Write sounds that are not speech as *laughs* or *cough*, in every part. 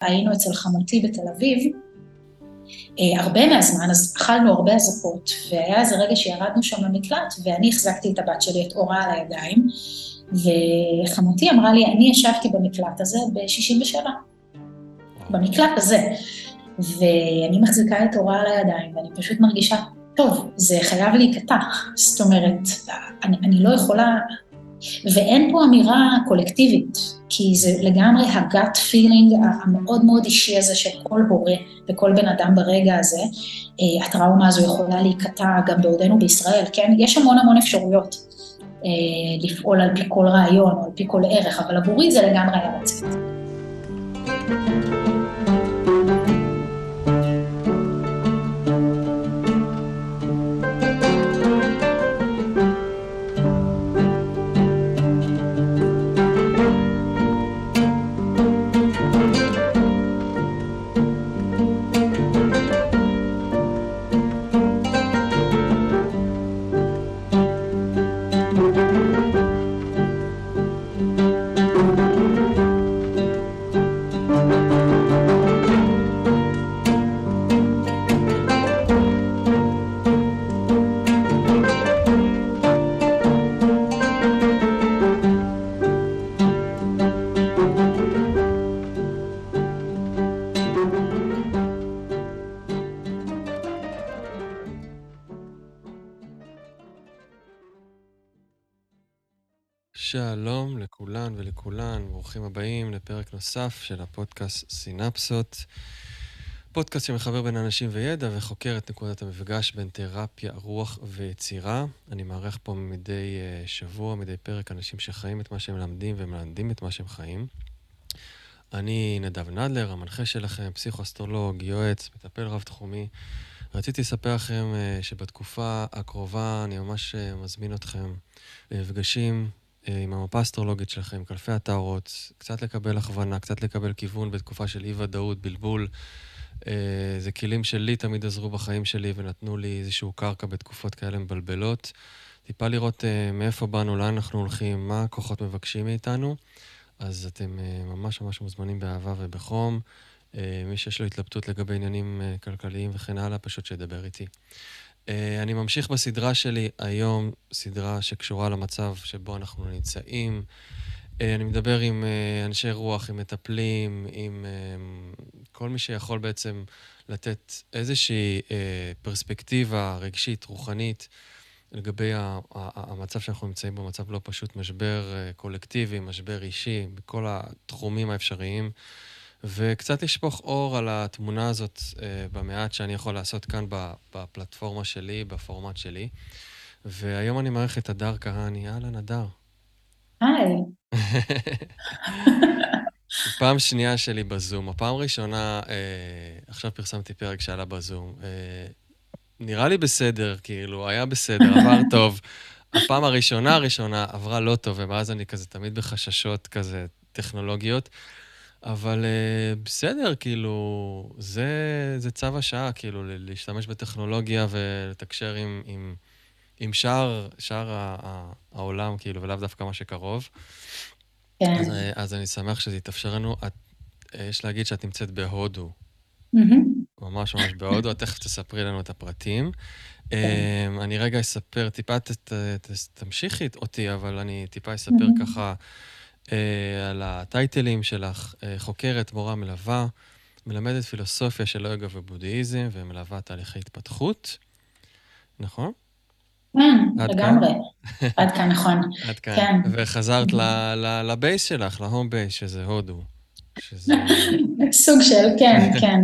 היינו אצל חמותי בתל אביב, הרבה מהזמן, אז אכלנו הרבה אזעקות, והיה איזה רגע שירדנו שם למקלט, ואני החזקתי את הבת שלי, את אורה, על הידיים, וחמותי אמרה לי, אני ישבתי במקלט הזה ב-67', במקלט הזה, ואני מחזיקה את אורה על הידיים, ואני פשוט מרגישה, טוב, זה חייב להיקטע, זאת אומרת, אני, אני לא יכולה, ואין פה אמירה קולקטיבית, כי זה לגמרי הגאט פילינג המאוד מאוד אישי הזה של כל הורה וכל בן אדם ברגע הזה. הטראומה הזו יכולה להיקטע גם בעודנו בישראל, כן? יש המון המון אפשרויות לפעול על פי כל רעיון או על פי כל ערך, אבל עבורי זה לגמרי היה לצאת. לכולן ברוכים הבאים לפרק נוסף של הפודקאסט סינפסות. פודקאסט שמחבר בין אנשים וידע וחוקר את נקודת המפגש בין תרפיה, רוח ויצירה. אני מארח פה מדי uh, שבוע, מדי פרק, אנשים שחיים את מה שהם מלמדים ומלמדים את מה שהם חיים. אני נדב נדלר, המנחה שלכם, פסיכואסטרולוג, יועץ, מטפל רב-תחומי. רציתי לספר לכם uh, שבתקופה הקרובה אני ממש uh, מזמין אתכם למפגשים עם המפה האסטרולוגית שלכם, קלפי הטהרות, קצת לקבל הכוונה, קצת לקבל כיוון בתקופה של אי-ודאות, בלבול. זה כלים שלי תמיד עזרו בחיים שלי ונתנו לי איזשהו קרקע בתקופות כאלה מבלבלות. טיפה לראות מאיפה באנו, לאן אנחנו הולכים, מה הכוחות מבקשים מאיתנו. אז אתם ממש ממש מוזמנים באהבה ובחום. מי שיש לו התלבטות לגבי עניינים כלכליים וכן הלאה, פשוט שידבר איתי. אני ממשיך בסדרה שלי היום, סדרה שקשורה למצב שבו אנחנו נמצאים. אני מדבר עם אנשי רוח, עם מטפלים, עם כל מי שיכול בעצם לתת איזושהי פרספקטיבה רגשית, רוחנית, לגבי המצב שאנחנו נמצאים בו, מצב לא פשוט, משבר קולקטיבי, משבר אישי, בכל התחומים האפשריים. וקצת לשפוך אור על התמונה הזאת במעט שאני יכול לעשות כאן בפלטפורמה שלי, בפורמט שלי. והיום אני מערך את הדר כהני. אהלן, הדר. היי. *laughs* פעם שנייה שלי בזום. הפעם ראשונה, אה, עכשיו פרסמתי פרק שעלה בזום. אה, נראה לי בסדר, כאילו, היה בסדר, עבר *laughs* טוב. הפעם הראשונה הראשונה עברה לא טוב, ומאז אני כזה תמיד בחששות כזה טכנולוגיות. אבל uh, בסדר, כאילו, זה, זה צו השעה, כאילו, להשתמש בטכנולוגיה ולתקשר עם, עם, עם שאר, שאר העולם, כאילו, ולאו דווקא מה שקרוב. כן. אז, אז אני שמח שזה יתאפשר לנו. את, יש להגיד שאת נמצאת בהודו. Mm-hmm. ממש ממש בהודו, תכף תספרי לנו את הפרטים. כן. Um, אני רגע אספר, טיפה ת, ת, ת, תמשיכי אותי, אבל אני טיפה אספר mm-hmm. ככה... על הטייטלים שלך, חוקרת, מורה, מלווה, מלמדת פילוסופיה של יוגה ובודהיזם ומלווה תהליכי התפתחות, נכון? כן, לגמרי. עד כאן, נכון. *laughs* עד כאן. כן. וחזרת לבייס שלך, להום בייס, שזה הודו. *laughs* סוג של, כן, *laughs* כן.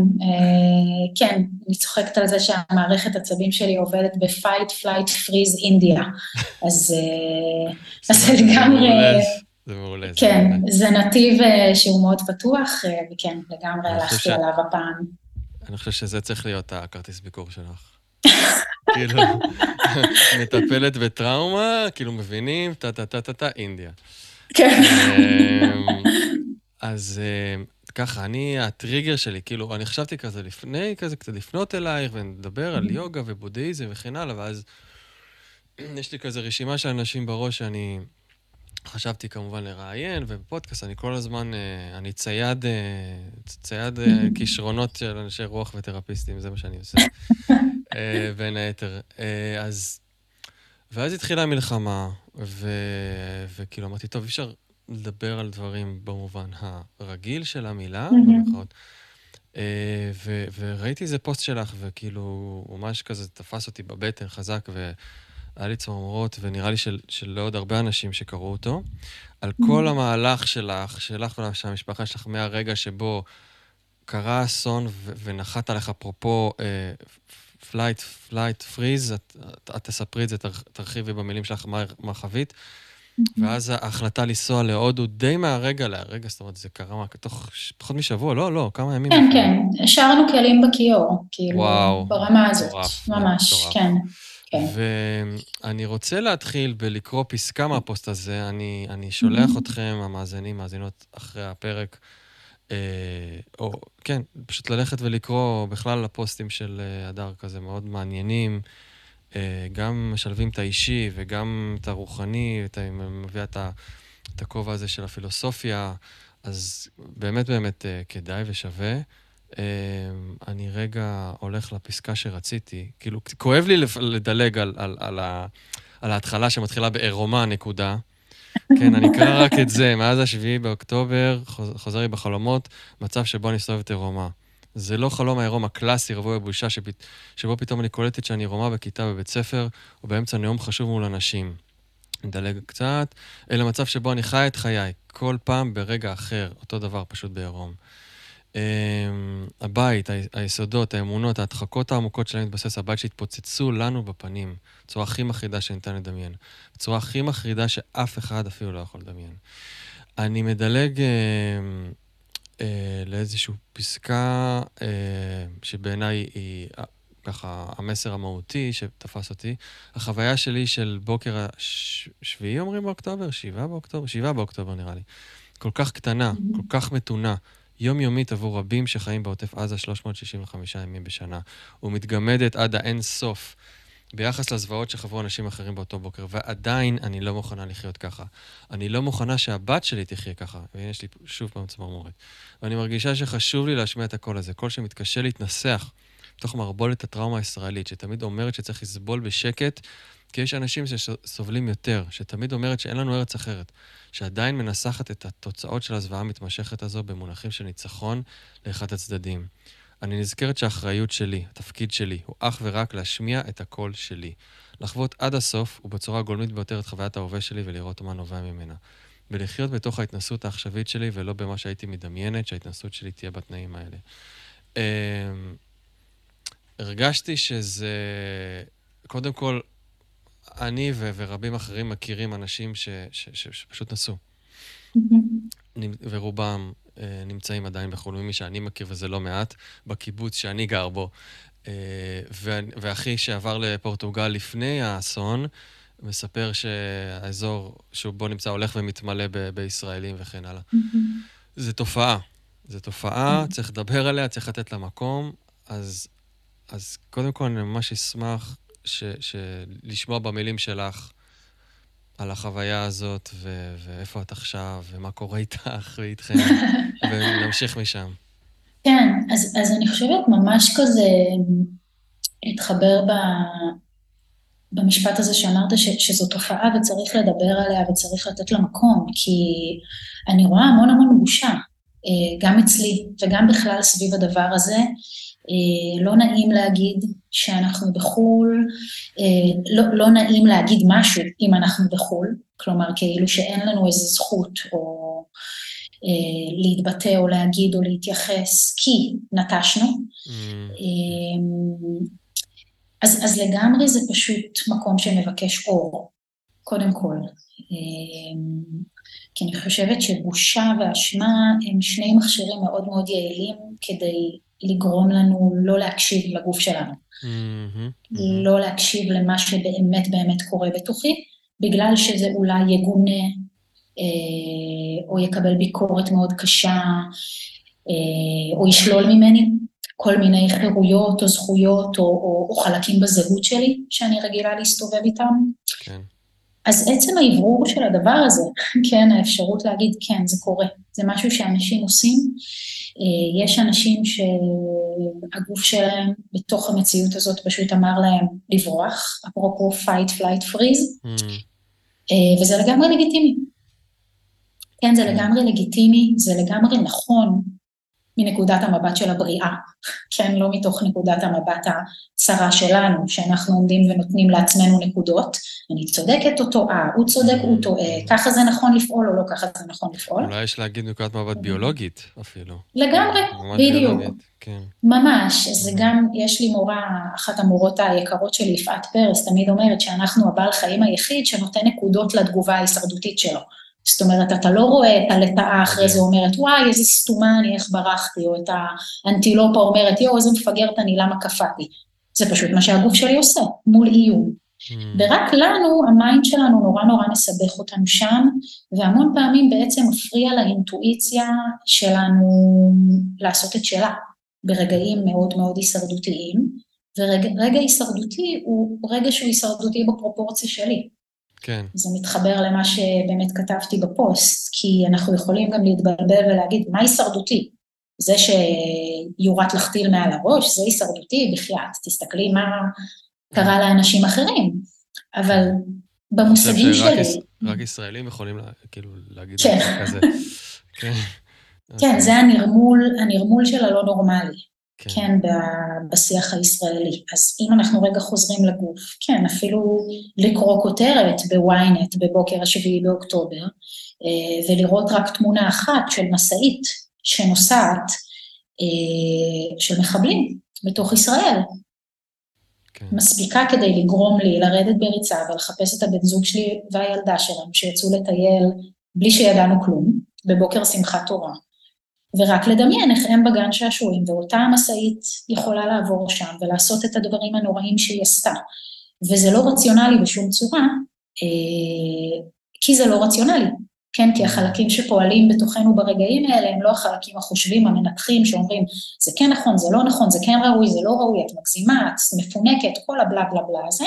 כן, אני צוחקת על זה שהמערכת עצבים שלי עובדת ב-fight, flight, freeze, India. אז זה לגמרי... זה מעולה. כן, זה נתיב שהוא מאוד פתוח, וכן, לגמרי הלכתי עליו הפעם. אני חושב שזה צריך להיות הכרטיס ביקור שלך. *laughs* כאילו, *laughs* מטפלת בטראומה, כאילו מבינים, טה-טה-טה-טה, אינדיה. כן. אז ככה, אני, הטריגר שלי, כאילו, אני חשבתי כזה לפני, כזה קצת לפנות אלייך, ונדבר על יוגה ובודהיזם וכן הלאה, ואז יש לי כזה רשימה של אנשים בראש שאני... חשבתי כמובן לראיין, ובפודקאסט אני כל הזמן, אה, אני צייד, אה, צייד אה, *laughs* כישרונות של אנשי רוח ותרפיסטים, זה מה שאני עושה, *laughs* בין היתר. אז, ואז התחילה המלחמה, ו, וכאילו אמרתי, טוב, אי אפשר לדבר על דברים במובן הרגיל של המילה, במיוחד. ו, וראיתי איזה פוסט שלך, וכאילו, ממש כזה תפס אותי בבטן חזק, ו... היה לי צמרמורות, ונראה לי של, של עוד הרבה אנשים שקראו אותו, על כל המהלך שלך, שלך ושל המשפחה שלך, מהרגע שבו קרה אסון ו- ונחת עליך, אפרופו fight, flight, freeze, את, תספרי את זה, תרחיבי במילים שלך מה, מה חווית. ואז ההחלטה לנסוע להודו די מהרגע להרגע, זאת אומרת, זה קרה מה, תוך פחות משבוע, לא, לא, כמה ימים. כן, כן, השארנו כלים בכיור, כאילו, וואו, ברמה הזאת, ממש. כן. כן. ואני רוצה להתחיל בלקרוא פסקה מהפוסט הזה. אני, אני שולח. אתכם, המאזינים, מאזינות, אחרי הפרק, אה, או כן, פשוט ללכת ולקרוא בכלל הפוסטים של אה, הדר כזה מאוד מעניינים. אה, גם משלבים את האישי וגם את הרוחני, את, מביאה את, את הכובע הזה של הפילוסופיה, אז באמת באמת אה, כדאי ושווה. אמ, אני רגע הולך לפסקה שרציתי. כאילו, כואב לי לדלג על, על, על, ה, על ההתחלה שמתחילה בעירומה, נקודה. כן, אני אקרא רק את זה. מאז השביעי באוקטובר חוזר לי בחלומות מצב שבו אני סובב את עירומה. זה לא חלום העירום הקלאסי, רווי הבושה, שפ... שבו פתאום אני קולטת שאני עירומה בכיתה בבית ספר, או באמצע נאום חשוב מול אנשים. נדלג קצת, אלא מצב שבו אני חי את חיי, כל פעם ברגע אחר, אותו דבר, פשוט בעירום. אמ, הבית, היסודות, האמונות, ההדחקות העמוקות שלהם מתבסס, הבית שהתפוצצו לנו בפנים, בצורה הכי מחרידה שניתן לדמיין. בצורה הכי מחרידה שאף אחד אפילו לא יכול לדמיין. אני מדלג אה, אה, לאיזושהי פסקה אה, שבעיניי היא ככה המסר המהותי שתפס אותי. החוויה שלי של בוקר השביעי, אומרים באוקטובר? שבעה באוקטובר? שבעה באוקטובר נראה לי. כל כך קטנה, כל כך מתונה. יומיומית עבור רבים שחיים בעוטף עזה 365 ימים בשנה, ומתגמדת עד האין סוף ביחס לזוועות שחוו אנשים אחרים באותו בוקר, ועדיין אני לא מוכנה לחיות ככה. אני לא מוכנה שהבת שלי תחיה ככה, והנה יש לי שוב פעם צמרמורת. ואני מרגישה שחשוב לי להשמיע את הקול הזה, קול שמתקשה להתנסח בתוך מערבולת הטראומה הישראלית, שתמיד אומרת שצריך לסבול בשקט, כי יש אנשים שסובלים יותר, שתמיד אומרת שאין לנו ארץ אחרת. שעדיין מנסחת את התוצאות של הזוועה המתמשכת הזו במונחים של ניצחון לאחד הצדדים. אני נזכרת שהאחריות שלי, התפקיד שלי, הוא אך ורק להשמיע את הקול שלי. לחוות עד הסוף ובצורה הגולמית ביותר את חוויית ההווה שלי ולראות מה נובע ממנה. ולחיות בתוך ההתנסות העכשווית שלי ולא במה שהייתי מדמיינת שההתנסות שלי תהיה בתנאים האלה. הרגשתי שזה, קודם כל, אני ו- ורבים אחרים מכירים אנשים ש- ש- ש- שפשוט נסעו. ורובם אה, נמצאים עדיין בחו"ל, ממי שאני מכיר, וזה לא מעט, בקיבוץ שאני גר בו. אה, ואחי שעבר לפורטוגל לפני האסון, מספר שהאזור שבו נמצא הולך ומתמלא ב- בישראלים וכן הלאה. זו תופעה. זו תופעה, צריך לדבר עליה, צריך לתת לה מקום. אז, אז קודם כל, אני ממש אשמח ש, ש, לשמוע במילים שלך על החוויה הזאת, ו, ואיפה את עכשיו, ומה קורה איתך ואיתכם, *laughs* ונמשיך משם. כן, אז, אז אני חושבת ממש כזה להתחבר ב, במשפט הזה שאמרת ש, שזו תופעה וצריך לדבר עליה וצריך לתת לה מקום, כי אני רואה המון המון בושה, אה, גם אצלי וגם בכלל סביב הדבר הזה. אה, לא נעים להגיד שאנחנו בחו"ל, אה, לא, לא נעים להגיד משהו אם אנחנו בחו"ל, כלומר כאילו שאין לנו איזו זכות או אה, להתבטא או להגיד או להתייחס כי נטשנו. Mm. אז, אז לגמרי זה פשוט מקום שמבקש אור, קודם כל. כי אני חושבת שבושה ואשמה הם שני מכשירים מאוד מאוד יעילים כדי לגרום לנו לא להקשיב לגוף שלנו. Mm-hmm. לא להקשיב למה שבאמת באמת קורה בתוכי, בגלל שזה אולי יגונה, אה, או יקבל ביקורת מאוד קשה, אה, או ישלול ממני כל מיני חירויות או זכויות או, או, או חלקים בזהות שלי שאני רגילה להסתובב איתם. כן. אז עצם האוורור של הדבר הזה, *laughs* כן, האפשרות להגיד, כן, זה קורה, זה משהו שאנשים עושים. אה, יש אנשים שהגוף שלהם בתוך המציאות הזאת פשוט אמר להם לברוח, אפרופו fight, flight, freeze, mm. אה, וזה לגמרי לגיטימי. כן, זה לגמרי לגיטימי, זה לגמרי נכון מנקודת המבט של הבריאה, *laughs* כן, לא מתוך נקודת המבט הצרה שלנו, שאנחנו עומדים ונותנים לעצמנו נקודות, אני צודקת או טועה, הוא צודק, הוא טועה, ככה זה נכון לפעול או לא ככה זה נכון לפעול. אולי יש להגיד נקודת מבט ביולוגית אפילו. לגמרי, בדיוק. כן. ממש, זה גם, יש לי מורה, אחת המורות היקרות שלי, יפעת פרס, תמיד אומרת שאנחנו הבעל חיים היחיד שנותן נקודות לתגובה ההישרדותית שלו. זאת אומרת, אתה לא רואה את הלטאה אחרי זה אומרת, וואי, איזה סתומה אני, איך ברחתי, או את האנטילופה אומרת, יואו, איזה מפגרת אני, למה קפאתי? זה פשוט מה שהגוף שלי עושה, מול איום. Mm. ורק לנו, ה mind שלנו נורא נורא מסבך אותנו שם, והמון פעמים בעצם מפריע לאינטואיציה שלנו לעשות את שלה, ברגעים מאוד מאוד הישרדותיים, ורגע הישרדותי הוא רגע שהוא הישרדותי בפרופורציה שלי. כן. זה מתחבר למה שבאמת כתבתי בפוסט, כי אנחנו יכולים גם להתבלבל ולהגיד, מה הישרדותי? זה שיורת לך טיל מעל הראש, זה הישרדותי, בחייאת, תסתכלי מה קרה לאנשים אחרים. אבל במושגים שלי... רק ישראלים יכולים כאילו להגיד כן. כזה. *laughs* כן. כן, זה הנרמול, הנרמול של הלא נורמלי. כן, כן בשיח הישראלי. אז אם אנחנו רגע חוזרים לגוף, כן, אפילו לקרוא כותרת בוויינט בבוקר השביעי באוקטובר, אה, ולראות רק תמונה אחת של משאית שנוסעת, אה, של מחבלים בתוך ישראל. כן. מספיקה כדי לגרום לי לרדת בריצה ולחפש את הבן זוג שלי והילדה שלנו שיצאו לטייל בלי שידענו כלום, בבוקר שמחת תורה. ורק לדמיין איך הם בגן שעשועים, ואותה המשאית יכולה לעבור שם ולעשות את הדברים הנוראים שהיא עשתה. וזה לא רציונלי בשום צורה, אה, כי זה לא רציונלי, כן? כי החלקים שפועלים בתוכנו ברגעים האלה הם לא החלקים החושבים, המנתחים, שאומרים, זה כן נכון, זה לא נכון, זה כן ראוי, זה לא ראוי, את מגזימה, את מפונקת, כל הבלה בלה בלה הזה,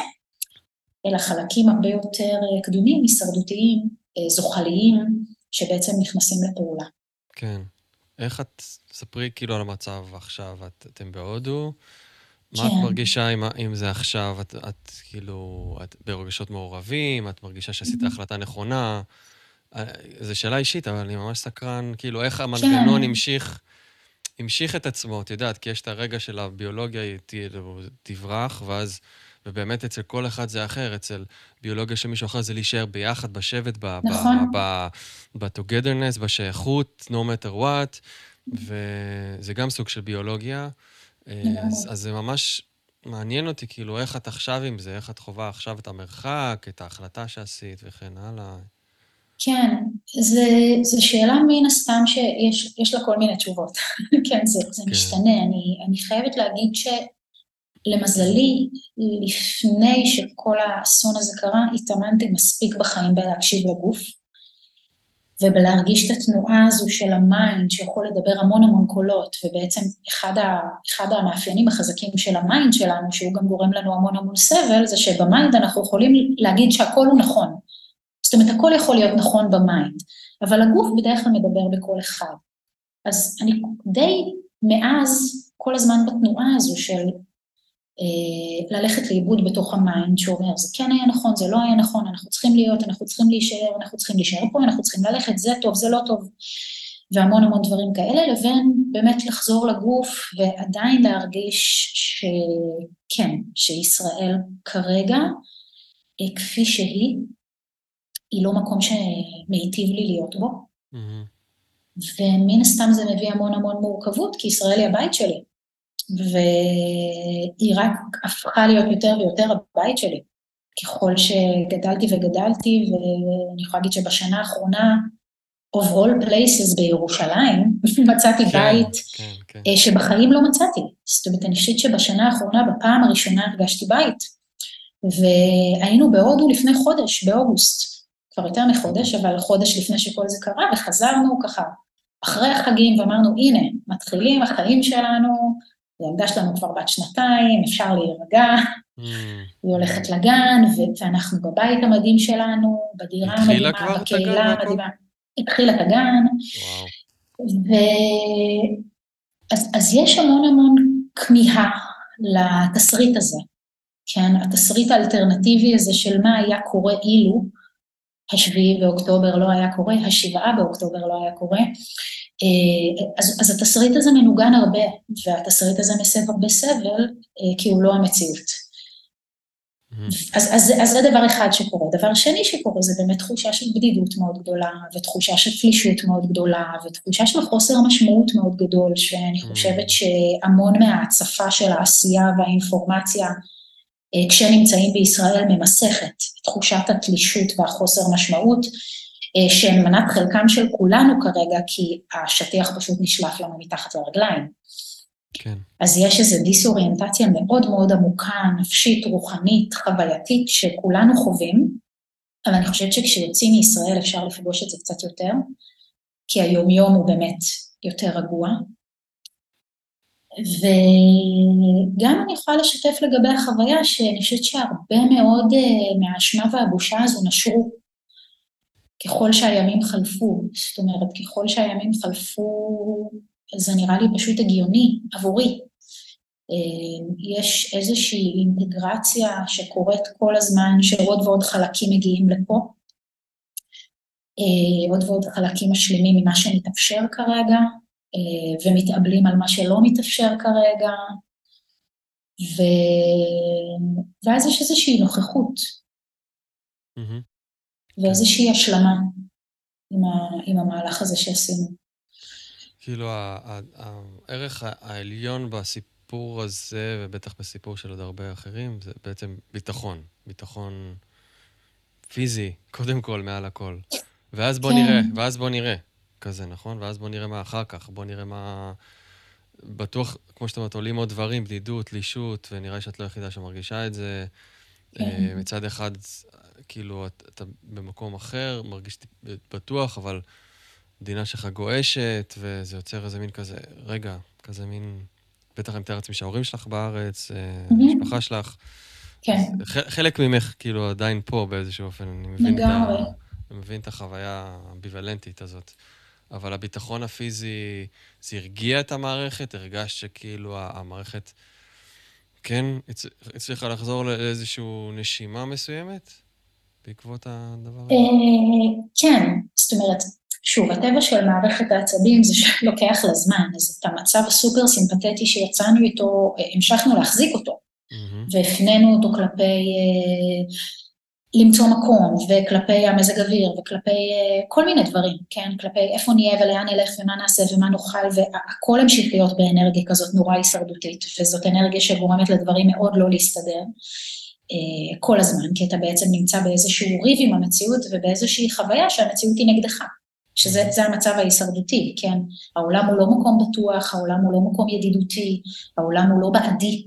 אלא חלקים הרבה יותר אה, קדומים, הישרדותיים, אה, זוחליים, שבעצם נכנסים לפעולה. כן. איך את, ספרי כאילו על המצב עכשיו, את, אתם בהודו, כן. מה את מרגישה אם, אם זה עכשיו, את, את כאילו, את ברגשות מעורבים, את מרגישה שעשית החלטה נכונה? אה, זו שאלה אישית, אבל אני ממש סקרן, כאילו, איך המנגנון כן. המשיך, המשיך את עצמו, את יודעת, כי יש את הרגע של הביולוגיה, היא תברח, ואז... ובאמת אצל כל אחד זה אחר, אצל ביולוגיה של מישהו אחר זה להישאר ביחד, בשבט, נכון. ב-togetherness, בשייכות, no matter what, וזה גם סוג של ביולוגיה. אז, אז זה ממש מעניין אותי, כאילו, איך את עכשיו עם זה, איך את חווה עכשיו את המרחק, את ההחלטה שעשית וכן הלאה. כן, זו שאלה מן הסתם שיש לה כל מיני תשובות. *laughs* כן, זה, זה כן. משתנה. אני, אני חייבת להגיד ש... למזלי, לפני שכל האסון הזה קרה, התאמנתי מספיק בחיים בלהקשיב לגוף, ובלהרגיש את התנועה הזו של ה mind שיכול לדבר המון המון קולות, ובעצם אחד, ה, אחד המאפיינים החזקים של ה mind שלנו, שהוא גם גורם לנו המון המון סבל, זה שב mind אנחנו יכולים להגיד שהכל הוא נכון. זאת אומרת, הכל יכול להיות נכון ב mind, אבל הגוף בדרך כלל מדבר בקול אחד. אז אני די מאז כל הזמן בתנועה הזו של אה, ללכת לאיבוד בתוך ה mind שאומר זה כן היה נכון, זה לא היה נכון, אנחנו צריכים להיות, אנחנו צריכים להישאר, אנחנו צריכים להישאר פה, אנחנו צריכים ללכת, זה טוב, זה לא טוב, והמון המון דברים כאלה, לבין באמת לחזור לגוף ועדיין להרגיש שכן, שישראל כרגע, אה, כפי שהיא, היא לא מקום שמיטיב לי להיות בו. Mm-hmm. ומן הסתם זה מביא המון המון מורכבות, כי ישראל היא הבית שלי. והיא רק הפכה להיות יותר ויותר הבית שלי. ככל שגדלתי וגדלתי, ואני יכולה להגיד שבשנה האחרונה, of all places בירושלים, *laughs* מצאתי כן, בית כן, כן. אה, שבחיים לא מצאתי. זאת אומרת, אני חושבת שבשנה האחרונה, בפעם הראשונה הרגשתי בית. והיינו בהודו לפני חודש, באוגוסט. כבר יותר מחודש, אבל חודש לפני שכל זה קרה, וחזרנו ככה אחרי החגים ואמרנו, הנה, מתחילים החיים שלנו, הילדה שלנו כבר בת שנתיים, אפשר להירגע, mm. היא הולכת לגן, ואנחנו בבית המדהים שלנו, בדירה המדהימה, בקהילה המדהימה. התחיל את הגן. ו... אז, אז יש המון המון כמיהה לתסריט הזה, כן? התסריט האלטרנטיבי הזה של מה היה קורה אילו השביעי באוקטובר לא היה קורה, השבעה באוקטובר לא היה קורה. אה, אז, אז התסריט הזה מנוגן הרבה, והתסריט הזה מסב הרבה סבל, אה, כי הוא לא המציאות. Mm-hmm. אז, אז, אז זה דבר אחד שקורה. דבר שני שקורה זה באמת תחושה של בדידות מאוד גדולה, ותחושה של תלישות מאוד גדולה, ותחושה של חוסר משמעות מאוד גדול, שאני mm-hmm. חושבת שהמון מההצפה של העשייה והאינפורמציה, כשנמצאים בישראל, ממסכת תחושת התלישות והחוסר משמעות, אה, שהן מנת חלקם של כולנו כרגע, כי השטיח פשוט נשלף לנו מתחת לרגליים. כן. אז יש איזו דיסאוריינטציה מאוד מאוד עמוקה, נפשית, רוחנית, חווייתית, שכולנו חווים, אבל אני חושבת שכשיוצאים מישראל אפשר לפגוש את זה קצת יותר, כי היומיום הוא באמת יותר רגוע. וגם אני יכולה לשתף לגבי החוויה, שאני חושבת שהרבה מאוד אה, מהאשמה והבושה הזו נשרו ככל שהימים חלפו. זאת אומרת, ככל שהימים חלפו, זה נראה לי פשוט הגיוני עבורי. אה, יש איזושהי אינטגרציה שקורית כל הזמן, שעוד ועוד חלקים מגיעים לפה, אה, עוד ועוד חלקים משלימים ממה שמתאפשר כרגע, ומתאבלים על מה שלא מתאפשר כרגע, ו... ואז יש איזושהי נוכחות, mm-hmm. ואיזושהי השלמה עם, ה... עם המהלך הזה שעשינו. כאילו, הערך העליון בסיפור הזה, ובטח בסיפור של עוד הרבה אחרים, זה בעצם ביטחון. ביטחון פיזי, קודם כל, מעל הכל. ואז בוא כן. נראה, ואז בוא נראה. כזה, נכון? ואז בוא נראה מה אחר כך, בוא נראה מה... בטוח, כמו שאתה אומרת, עולים עוד דברים, בדידות, תלישות, ונראה לי שאת לא היחידה שמרגישה את זה. כן. אה, מצד אחד, כאילו, אתה, אתה במקום אחר, מרגיש בטוח, אבל המדינה שלך גועשת, וזה יוצר איזה מין כזה, רגע, כזה מין, בטח אני מתאר לעצמי שההורים שלך בארץ, mm-hmm. המשפחה שלך. כן. חלק ממך כאילו עדיין פה באיזשהו אופן, אני מבין, את, ה... אני מבין את החוויה האמביוולנטית הזאת. אבל הביטחון הפיזי, זה הרגיע את המערכת? הרגשת שכאילו המערכת כן הצליחה לחזור לאיזושהי נשימה מסוימת בעקבות הדבר הזה? אה, כן, זאת אומרת, שוב, הטבע של מערכת העצבים זה שלוקח לה זמן, אז את המצב הסופר סימפתטי שיצאנו איתו, אה, המשכנו להחזיק אותו. והפנינו אותו כלפי אה, למצוא מקום, וכלפי המזג אוויר, וכלפי אה, כל מיני דברים, כן? כלפי איפה נהיה ולאן נלך ומה נעשה ומה נאכל, והכל המשיך להיות באנרגיה כזאת נורא הישרדותית, וזאת אנרגיה שגורמת לדברים מאוד לא להסתדר. כל הזמן, כי אתה בעצם נמצא באיזשהו ריב עם המציאות ובאיזושהי חוויה שהמציאות היא נגדך. שזה המצב ההישרדותי, כן? העולם הוא לא מקום בטוח, העולם הוא לא מקום ידידותי, העולם הוא לא בעדי.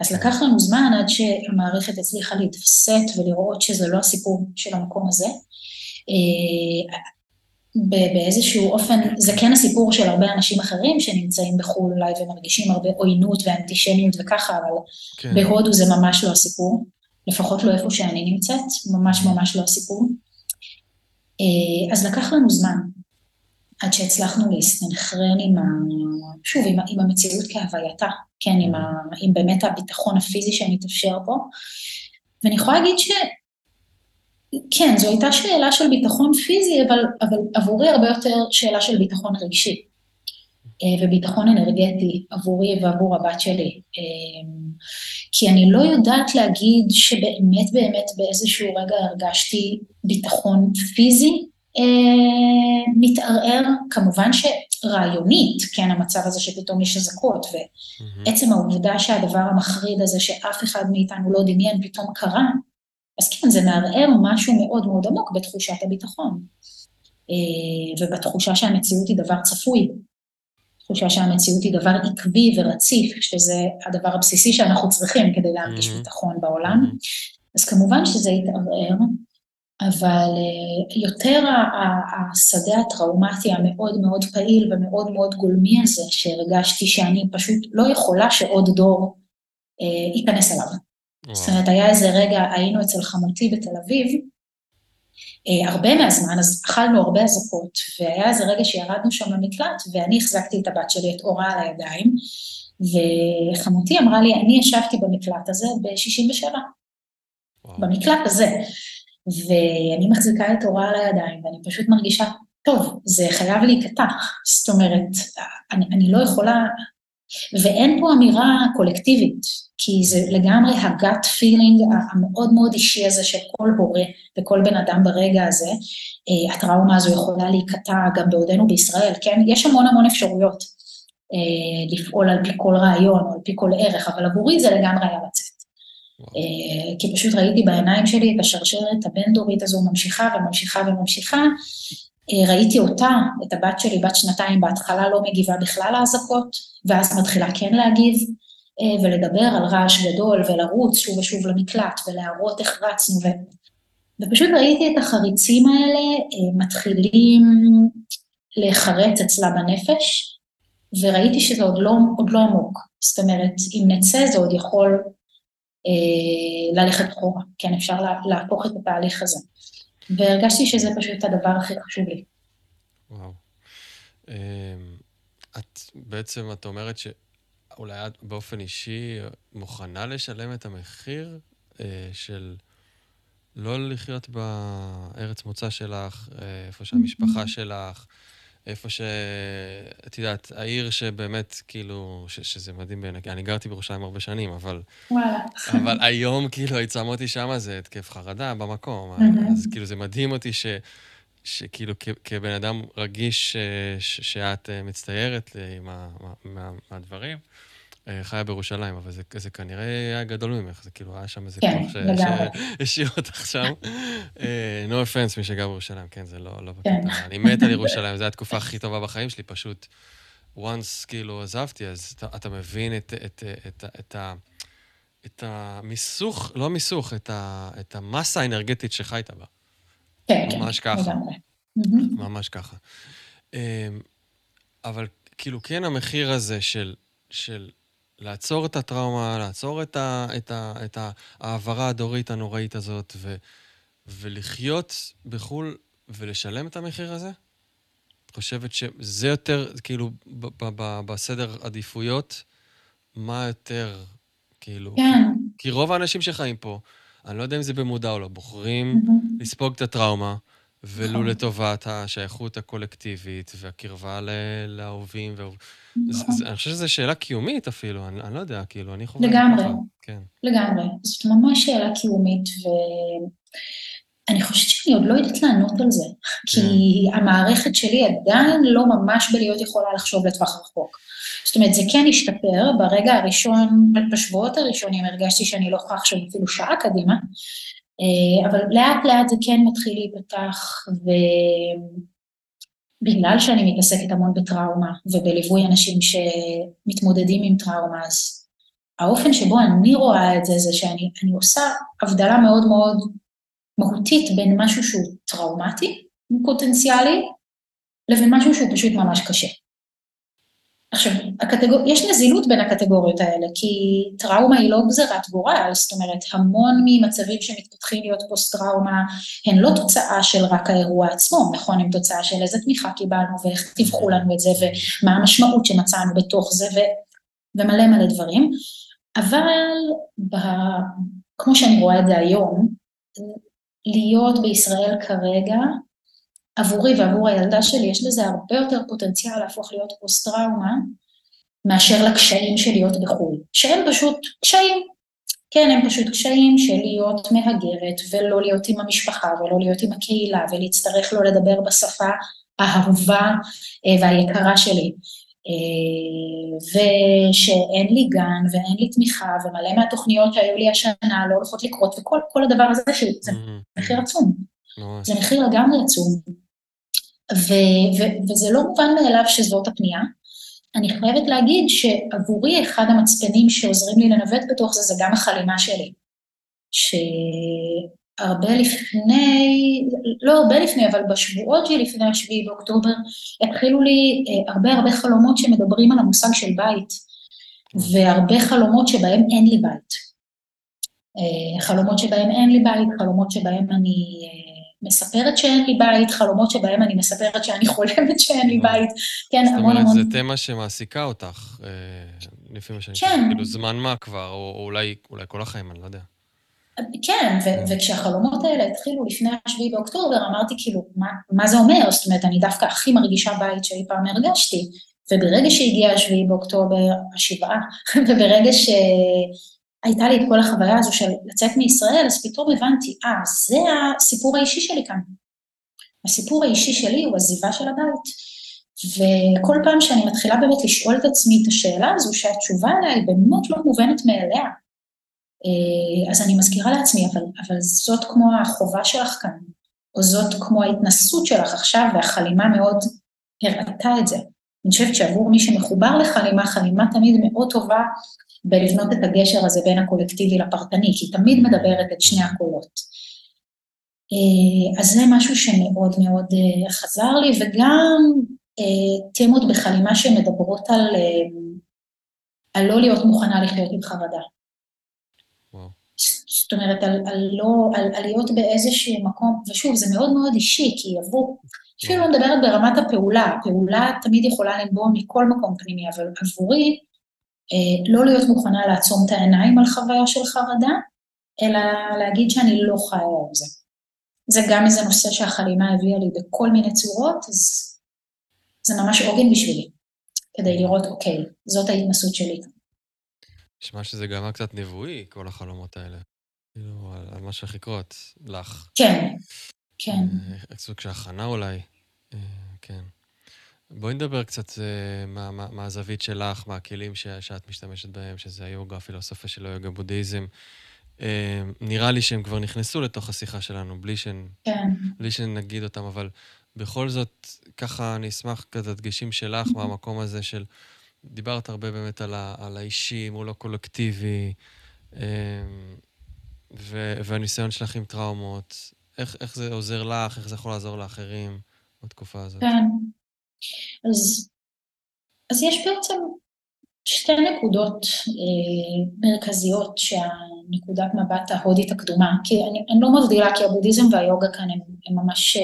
אז לקח לנו זמן עד שהמערכת הצליחה להתווסת ולראות שזה לא הסיפור של המקום הזה. אה, באיזשהו אופן, זה כן הסיפור של הרבה אנשים אחרים שנמצאים בחו"ל אולי ומרגישים הרבה עוינות ואנטישמיות וככה, אבל כן. בהודו זה ממש לא הסיפור, לפחות לא איפה שאני נמצאת, ממש ממש לא הסיפור. אה, אז לקח לנו זמן עד שהצלחנו להסתנכרן עם, ה... שוב, עם, עם המציאות כהווייתה, כן, עם, ה... עם באמת הביטחון הפיזי שמתאפשר פה. ואני יכולה להגיד ש... כן, זו הייתה שאלה של ביטחון פיזי, אבל, אבל עבורי הרבה יותר שאלה של ביטחון רגשי. אה, וביטחון אנרגטי עבורי ועבור הבת שלי. אה, כי אני לא יודעת להגיד שבאמת באמת באיזשהו רגע הרגשתי ביטחון פיזי מתערער, כמובן שרעיונית, כן, המצב הזה שפתאום יש אזעקות, ועצם העובדה שהדבר המחריד הזה שאף אחד מאיתנו לא דמיין פתאום קרה, אז כן, זה מערער משהו מאוד מאוד עמוק בתחושת הביטחון, ובתחושה שהמציאות היא דבר צפוי. תחושה שהמציאות היא דבר עקבי ורציף, שזה הדבר הבסיסי שאנחנו צריכים כדי להרגיש mm-hmm. ביטחון בעולם. Mm-hmm. אז כמובן שזה יתערער, אבל יותר השדה הטראומטי המאוד מאוד פעיל ומאוד מאוד גולמי הזה, שהרגשתי שאני פשוט לא יכולה שעוד דור ייכנס אליו. זאת אומרת, היה איזה רגע, היינו אצל חמותי בתל אביב, הרבה מהזמן, אז אכלנו הרבה אזעקות, והיה איזה רגע שירדנו שם למקלט, ואני החזקתי את הבת שלי, את אורה, על הידיים, וחמותי אמרה לי, אני ישבתי במקלט הזה ב-67, במקלט הזה. ואני מחזיקה את אורה על הידיים, ואני פשוט מרגישה, טוב, זה חייב להיקטע. זאת אומרת, אני, אני לא יכולה... ואין פה אמירה קולקטיבית, כי זה לגמרי הגאט פילינג המאוד מאוד אישי הזה של כל הורה וכל בן אדם ברגע הזה. אה, הטראומה הזו יכולה להיקטע גם בעודנו בישראל, כן? יש המון המון אפשרויות אה, לפעול על פי כל רעיון או על פי כל ערך, אבל עבורי זה לגמרי היה כי פשוט ראיתי בעיניים שלי את השרשרת הבין-דורית הזו ממשיכה וממשיכה וממשיכה. אה, ראיתי אותה, את הבת שלי, בת שנתיים, בהתחלה לא מגיבה בכלל לאזעקות, ואז מתחילה כן להגיב אה, ולדבר על רעש גדול ולרוץ שוב ושוב למקלט ולהראות איך רצנו, ו... ופשוט ראיתי את החריצים האלה מתחילים להיחרץ אצלה בנפש, וראיתי שזה עוד לא, עוד לא עמוק. זאת אומרת, אם נצא זה עוד יכול אה, ללכת אחורה, כן, אפשר להפוך את התהליך הזה. והרגשתי שזה פשוט הדבר הכי חשוב לי. וואו. אמ, את בעצם, את אומרת שאולי את באופן אישי מוכנה לשלם את המחיר אה, של לא לחיות בארץ מוצא שלך, אה, איפה שהמשפחה שלך, איפה ש... את יודעת, העיר שבאמת, כאילו, ש, שזה מדהים בעיניי, אני גרתי בירושלים הרבה שנים, אבל... וואלה. אבל היום, כאילו, היית שם אותי שם, זה התקף חרדה במקום. אז כאילו, זה מדהים אותי ש... שכאילו כ, כבן אדם רגיש ש, ש, שאת אה, מצטיירת עם מהדברים, אה, חיה בירושלים, אבל זה, זה כנראה היה גדול ממך, זה כאילו היה שם איזה כן, כוח שהשאיר אותך שם. אה, no offense, מי שגר בירושלים, כן, זה לא, לא בקטע. כן. אני מת על ירושלים, זו התקופה הכי טובה בחיים שלי, פשוט once כאילו עזבתי, אז אתה, אתה מבין את, את, את, את, את, את המיסוך, לא מיסוך, את, ה, את המסה האנרגטית שחיית בה. כן, כן. ממש ככה. ממש ככה. אמ, אבל כאילו כן המחיר הזה של, של לעצור את הטראומה, לעצור את, ה, את, ה, את ההעברה הדורית הנוראית הזאת, ו, ולחיות בחו"ל ולשלם את המחיר הזה? את חושבת שזה יותר, כאילו, ב, ב, ב, בסדר עדיפויות, מה יותר, כאילו... כן. כי, רוב האנשים שחיים פה, אני לא יודע אם זה במודע או לא, בוחרים mm-hmm. לספוג את הטראומה, ולו נכון. לטובת השייכות הקולקטיבית והקרבה לאהובים. נכון. אני חושב שזו שאלה קיומית אפילו, אני, לא יודע, כאילו, אני חווה... לגמרי, כן. לגמרי. זאת ממש שאלה קיומית, ואני חושבת שאני עוד לא יודעת לענות על זה, כי כן. המערכת שלי עדיין לא ממש בלהיות יכולה לחשוב לטווח רחוק. זאת אומרת, זה כן השתפר, ברגע הראשון, בשבועות הראשונים הרגשתי שאני לא יכולה לחשוב אפילו שעה קדימה, אבל לאט לאט זה כן מתחיל להיפתח, ובגלל שאני מתעסקת המון בטראומה ובליווי אנשים שמתמודדים עם טראומה, אז האופן שבו אני רואה את זה, זה שאני עושה הבדלה מאוד מאוד מהותית בין משהו שהוא טראומטי, פוטנציאלי, לבין משהו שהוא פשוט ממש קשה. עכשיו, הקטגור... יש נזילות בין הקטגוריות האלה, כי טראומה היא לא גזירת גורל, זאת אומרת, המון ממצבים שמתפתחים להיות פוסט-טראומה, הן לא תוצאה של רק האירוע עצמו, נכון? הן תוצאה של איזה תמיכה קיבלנו, ואיך טיווחו לנו את זה, ומה המשמעות שמצאנו בתוך זה, ו... ומלא מלא דברים. אבל ב... כמו שאני רואה את זה היום, להיות בישראל כרגע, עבורי ועבור הילדה שלי יש לזה הרבה יותר פוטנציאל להפוך להיות פוסט-טראומה מאשר לקשיים של להיות בחו"ל, שהם פשוט קשיים. כן, הם פשוט קשיים של להיות מהגרת ולא להיות עם המשפחה ולא להיות עם הקהילה ולהצטרך לא לדבר בשפה האהובה אה, והיקרה שלי. אה, ושאין לי גן ואין לי תמיכה ומלא מהתוכניות שהיו לי השנה לא הולכות לקרות וכל הדבר הזה שזה mm-hmm. מחיר עצום. זה מחיר לגמרי עצום. ו- ו- וזה לא מובן מאליו שזאת הפנייה. אני חייבת להגיד שעבורי אחד המצפנים שעוזרים לי לנווט בתוך זה, זה גם החלימה שלי. הרבה לפני, לא הרבה לפני, אבל בשבועות שלפני השביעי באוקטובר, התחילו לי אה, הרבה הרבה חלומות שמדברים על המושג של בית, והרבה חלומות שבהם אין לי בית. אה, חלומות שבהם אין לי בית, חלומות שבהם אני אה, מספרת שאין לי בית, חלומות שבהם אני מספרת שאני חולמת שאין לי בית, כן, המון המון. זאת אומרת, זו תמה שמעסיקה אותך, לפי מה שאני כן. כאילו זמן מה כבר, או אולי כל החיים, אני לא יודע. כן, ו- וכשהחלומות האלה התחילו לפני השביעי באוקטובר, אמרתי כאילו, מה, מה זה אומר? זאת אומרת, אני דווקא הכי מרגישה בית שאי פעם הרגשתי, וברגע שהגיע השביעי באוקטובר, השבעה, *laughs* וברגע שהייתה לי את כל החוויה הזו של לצאת מישראל, אז פתאום הבנתי, אה, זה הסיפור האישי שלי כאן. הסיפור האישי שלי הוא עזיבה של הבית. וכל פעם שאני מתחילה באמת לשאול את עצמי את השאלה הזו, שהתשובה עליה היא באמת לא מובנת מאליה, אה, אז אני מזכירה לעצמי, אבל, אבל זאת כמו החובה שלך כאן, או זאת כמו ההתנסות שלך עכשיו, והחלימה מאוד הראתה את זה. אני חושבת שעבור מי שמחובר לחלימה, חלימה תמיד מאוד טובה בלבנות את הגשר הזה בין הקולקטיבי לפרטני, כי היא תמיד מדברת את שני הקולות. אה, אז זה משהו שמאוד מאוד אה, חזר לי, וגם תמות בחלימה שמדברות על, על לא להיות מוכנה לחיות עם חרדה. זאת אומרת, על, על, לא, על, על להיות באיזשהו מקום, ושוב, זה מאוד מאוד אישי, כי עבור, אפילו לא מדברת ברמת הפעולה, הפעולה תמיד יכולה לנבוע מכל מקום פנימי, אבל עבורי, אה, לא להיות מוכנה לעצום את העיניים על חוויה של חרדה, אלא להגיד שאני לא חיה עם זה. זה גם איזה נושא שהחלימה הביאה לי בכל מיני צורות, אז זה ממש עוגן בשבילי, כדי לראות, אוקיי, זאת ההתנסות שלי. נשמע שזה גם קצת נבואי, כל החלומות האלה. כאילו, על מה שהולך לקרות, לך. כן, כן. אה, סוג של הכנה אולי. אה, כן. בואי נדבר קצת אה, מהזווית שלך, מהכלים שאת משתמשת בהם, שזה היוגה, הפילוסופיה של היוגה, בודהיזם. נראה לי שהם כבר נכנסו לתוך השיחה שלנו, בלי, שנ... כן. בלי שנגיד אותם, אבל בכל זאת, ככה אני אשמח כזה דגשים שלך מהמקום הזה של... דיברת הרבה באמת על, ה... על האישי מול הקולקטיבי. ו- והניסיון שלך עם טראומות, איך, איך זה עוזר לך, איך זה יכול לעזור לאחרים בתקופה הזאת? כן. אז, אז יש בעצם שתי נקודות אה, מרכזיות שהנקודת מבט ההודית הקדומה, כי אני, אני לא מבדילה, כי הבודהיזם והיוגה כאן הם, הם ממש אה,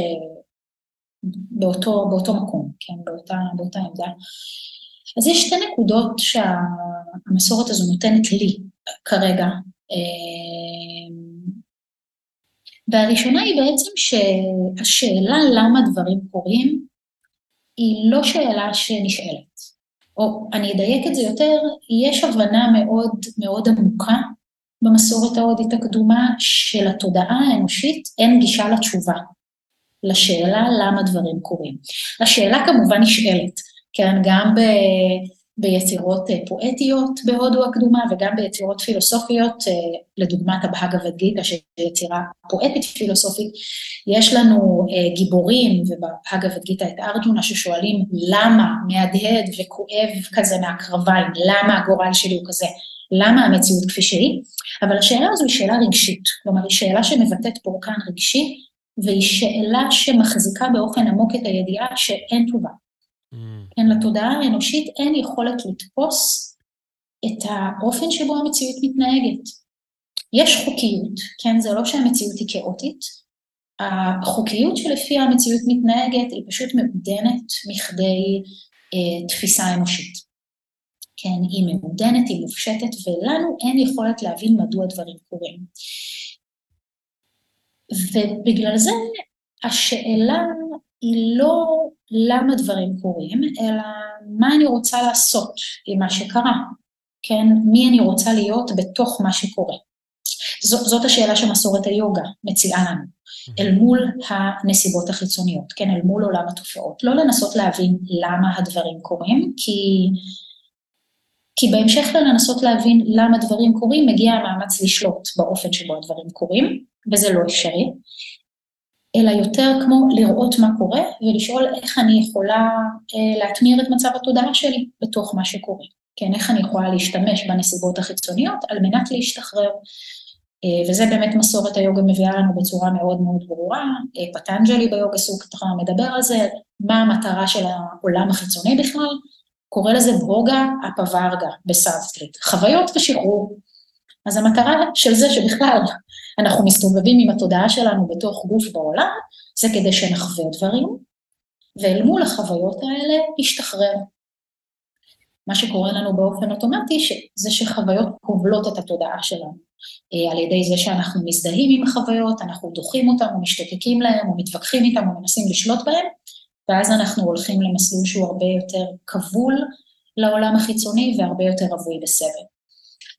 באותו, באותו מקום, כן, באותה, באותה עמדה. אז יש שתי נקודות שהמסורת הזו נותנת לי כרגע, אמ, והראשונה היא בעצם שהשאלה למה דברים קורים, היא לא שאלה שנשאלת. או אני אדייק את זה יותר, יש הבנה מאוד מאוד עמוקה במסורת ההודית הקדומה של התודעה האנושית אין גישה לתשובה, לשאלה למה דברים קורים. השאלה כמובן נשאלת, כן, גם ב... ביצירות אה, פואטיות בהודו הקדומה וגם ביצירות פילוסופיות, אה, לדוגמת הבהגה גיטה שהיא יצירה פואטית פילוסופית, יש לנו אה, גיבורים ובהגה גיטה את ארג'ונה ששואלים למה מהדהד וכואב כזה מהקרביים, למה הגורל שלי הוא כזה, למה המציאות כפי שהיא, אבל השאלה הזו היא שאלה רגשית, כלומר היא שאלה שמבטאת פורקן רגשי והיא שאלה שמחזיקה באופן עמוק את הידיעה שאין תשובה. כן, לתודעה האנושית אין יכולת לתפוס את האופן שבו המציאות מתנהגת. יש חוקיות, כן, זה לא שהמציאות היא כאוטית, החוקיות שלפיה המציאות מתנהגת היא פשוט מעודנת מכדי אה, תפיסה אנושית. כן, היא מעודנת, היא מופשטת, ולנו אין יכולת להבין מדוע דברים קורים. ובגלל זה השאלה היא לא למה דברים קורים, אלא מה אני רוצה לעשות עם מה שקרה, כן? מי אני רוצה להיות בתוך מה שקורה. ז, זאת השאלה שמסורת היוגה מציעה לנו, אל מול הנסיבות החיצוניות, כן? אל מול עולם התופעות. לא לנסות להבין למה הדברים קורים, כי, כי בהמשך לנסות להבין למה דברים קורים, מגיע המאמץ לשלוט באופן שבו הדברים קורים, וזה לא אפשרי. אלא יותר כמו לראות מה קורה ולשאול איך אני יכולה אה, להטמיר את מצב התודעה שלי בתוך מה שקורה. כן, איך אני יכולה להשתמש בנסיבות החיצוניות על מנת להשתחרר אה, וזה באמת מסורת היוגה מביאה לנו בצורה מאוד מאוד ברורה. אה, פטנג'לי ביוגה סוטרה מדבר על זה, מה המטרה של העולם החיצוני בכלל, קורא לזה bhoga apavarga בסנסקריט, חוויות ושחרור. אז המטרה של זה שבכלל אנחנו מסתובבים עם התודעה שלנו בתוך גוף בעולם, זה כדי שנחווה דברים, ואל מול החוויות האלה נשתחרר. מה שקורה לנו באופן אוטומטי, זה שחוויות כובלות את התודעה שלנו. אה, על ידי זה שאנחנו מזדהים עם החוויות, אנחנו דוחים אותם או משתתקים להם או מתווכחים איתם או מנסים לשלוט בהם, ואז אנחנו הולכים למסלול שהוא הרבה יותר כבול לעולם החיצוני והרבה יותר רווי בסבל.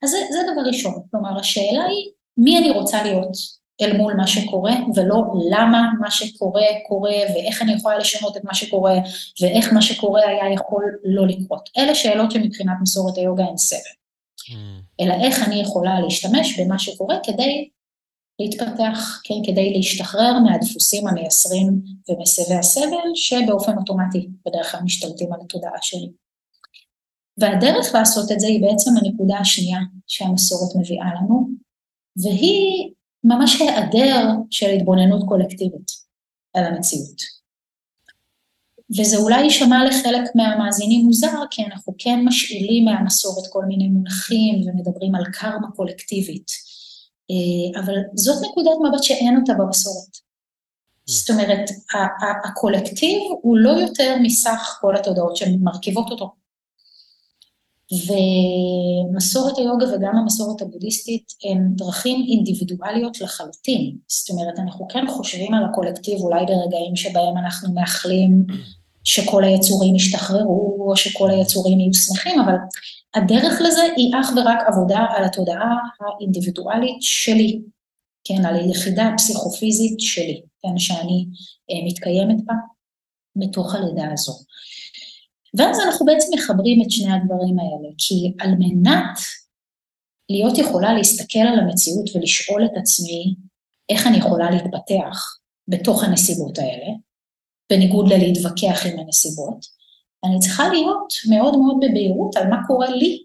אז זה, זה דבר ראשון, כלומר השאלה היא מי אני רוצה להיות אל מול מה שקורה, ולא למה מה שקורה קורה, ואיך אני יכולה לשנות את מה שקורה, ואיך מה שקורה היה יכול לא לקרות. אלה שאלות שמבחינת מסורת היוגה הן סבל. Mm. אלא איך אני יכולה להשתמש במה שקורה כדי להתפתח, כן, כדי להשתחרר מהדפוסים המייסרים ומסבי הסבל, שבאופן אוטומטי בדרך כלל משתלטים על התודעה שלי. והדרך לעשות את זה היא בעצם הנקודה השנייה שהמסורת מביאה לנו, והיא ממש היעדר של התבוננות קולקטיבית על המציאות. וזה אולי יישמע לחלק מהמאזינים מוזר, כי אנחנו כן משאילים מהמסורת כל מיני מונחים ומדברים על קרמה קולקטיבית, אה, אבל זאת נקודת מבט שאין אותה במסורת. זאת אומרת, הקולקטיב הוא לא יותר מסך כל התודעות שמרכיבות אותו. ומסורת היוגה וגם המסורת הבודהיסטית הן דרכים אינדיבידואליות לחלוטין. זאת אומרת, אנחנו כן חושבים על הקולקטיב אולי ברגעים שבהם אנחנו מאחלים שכל היצורים ישתחררו, או שכל היצורים יהיו שמחים, אבל הדרך לזה היא אך ורק עבודה על התודעה האינדיבידואלית שלי, כן, על היחידה הפסיכופיזית שלי, כן, שאני אה, מתקיימת בה מתוך הלידה הזו. ואז אנחנו בעצם מחברים את שני הדברים האלה, כי על מנת להיות יכולה להסתכל על המציאות ולשאול את עצמי איך אני יכולה להתפתח בתוך הנסיבות האלה, בניגוד ללהתווכח עם הנסיבות, אני צריכה להיות מאוד מאוד בבהירות על מה קורה לי,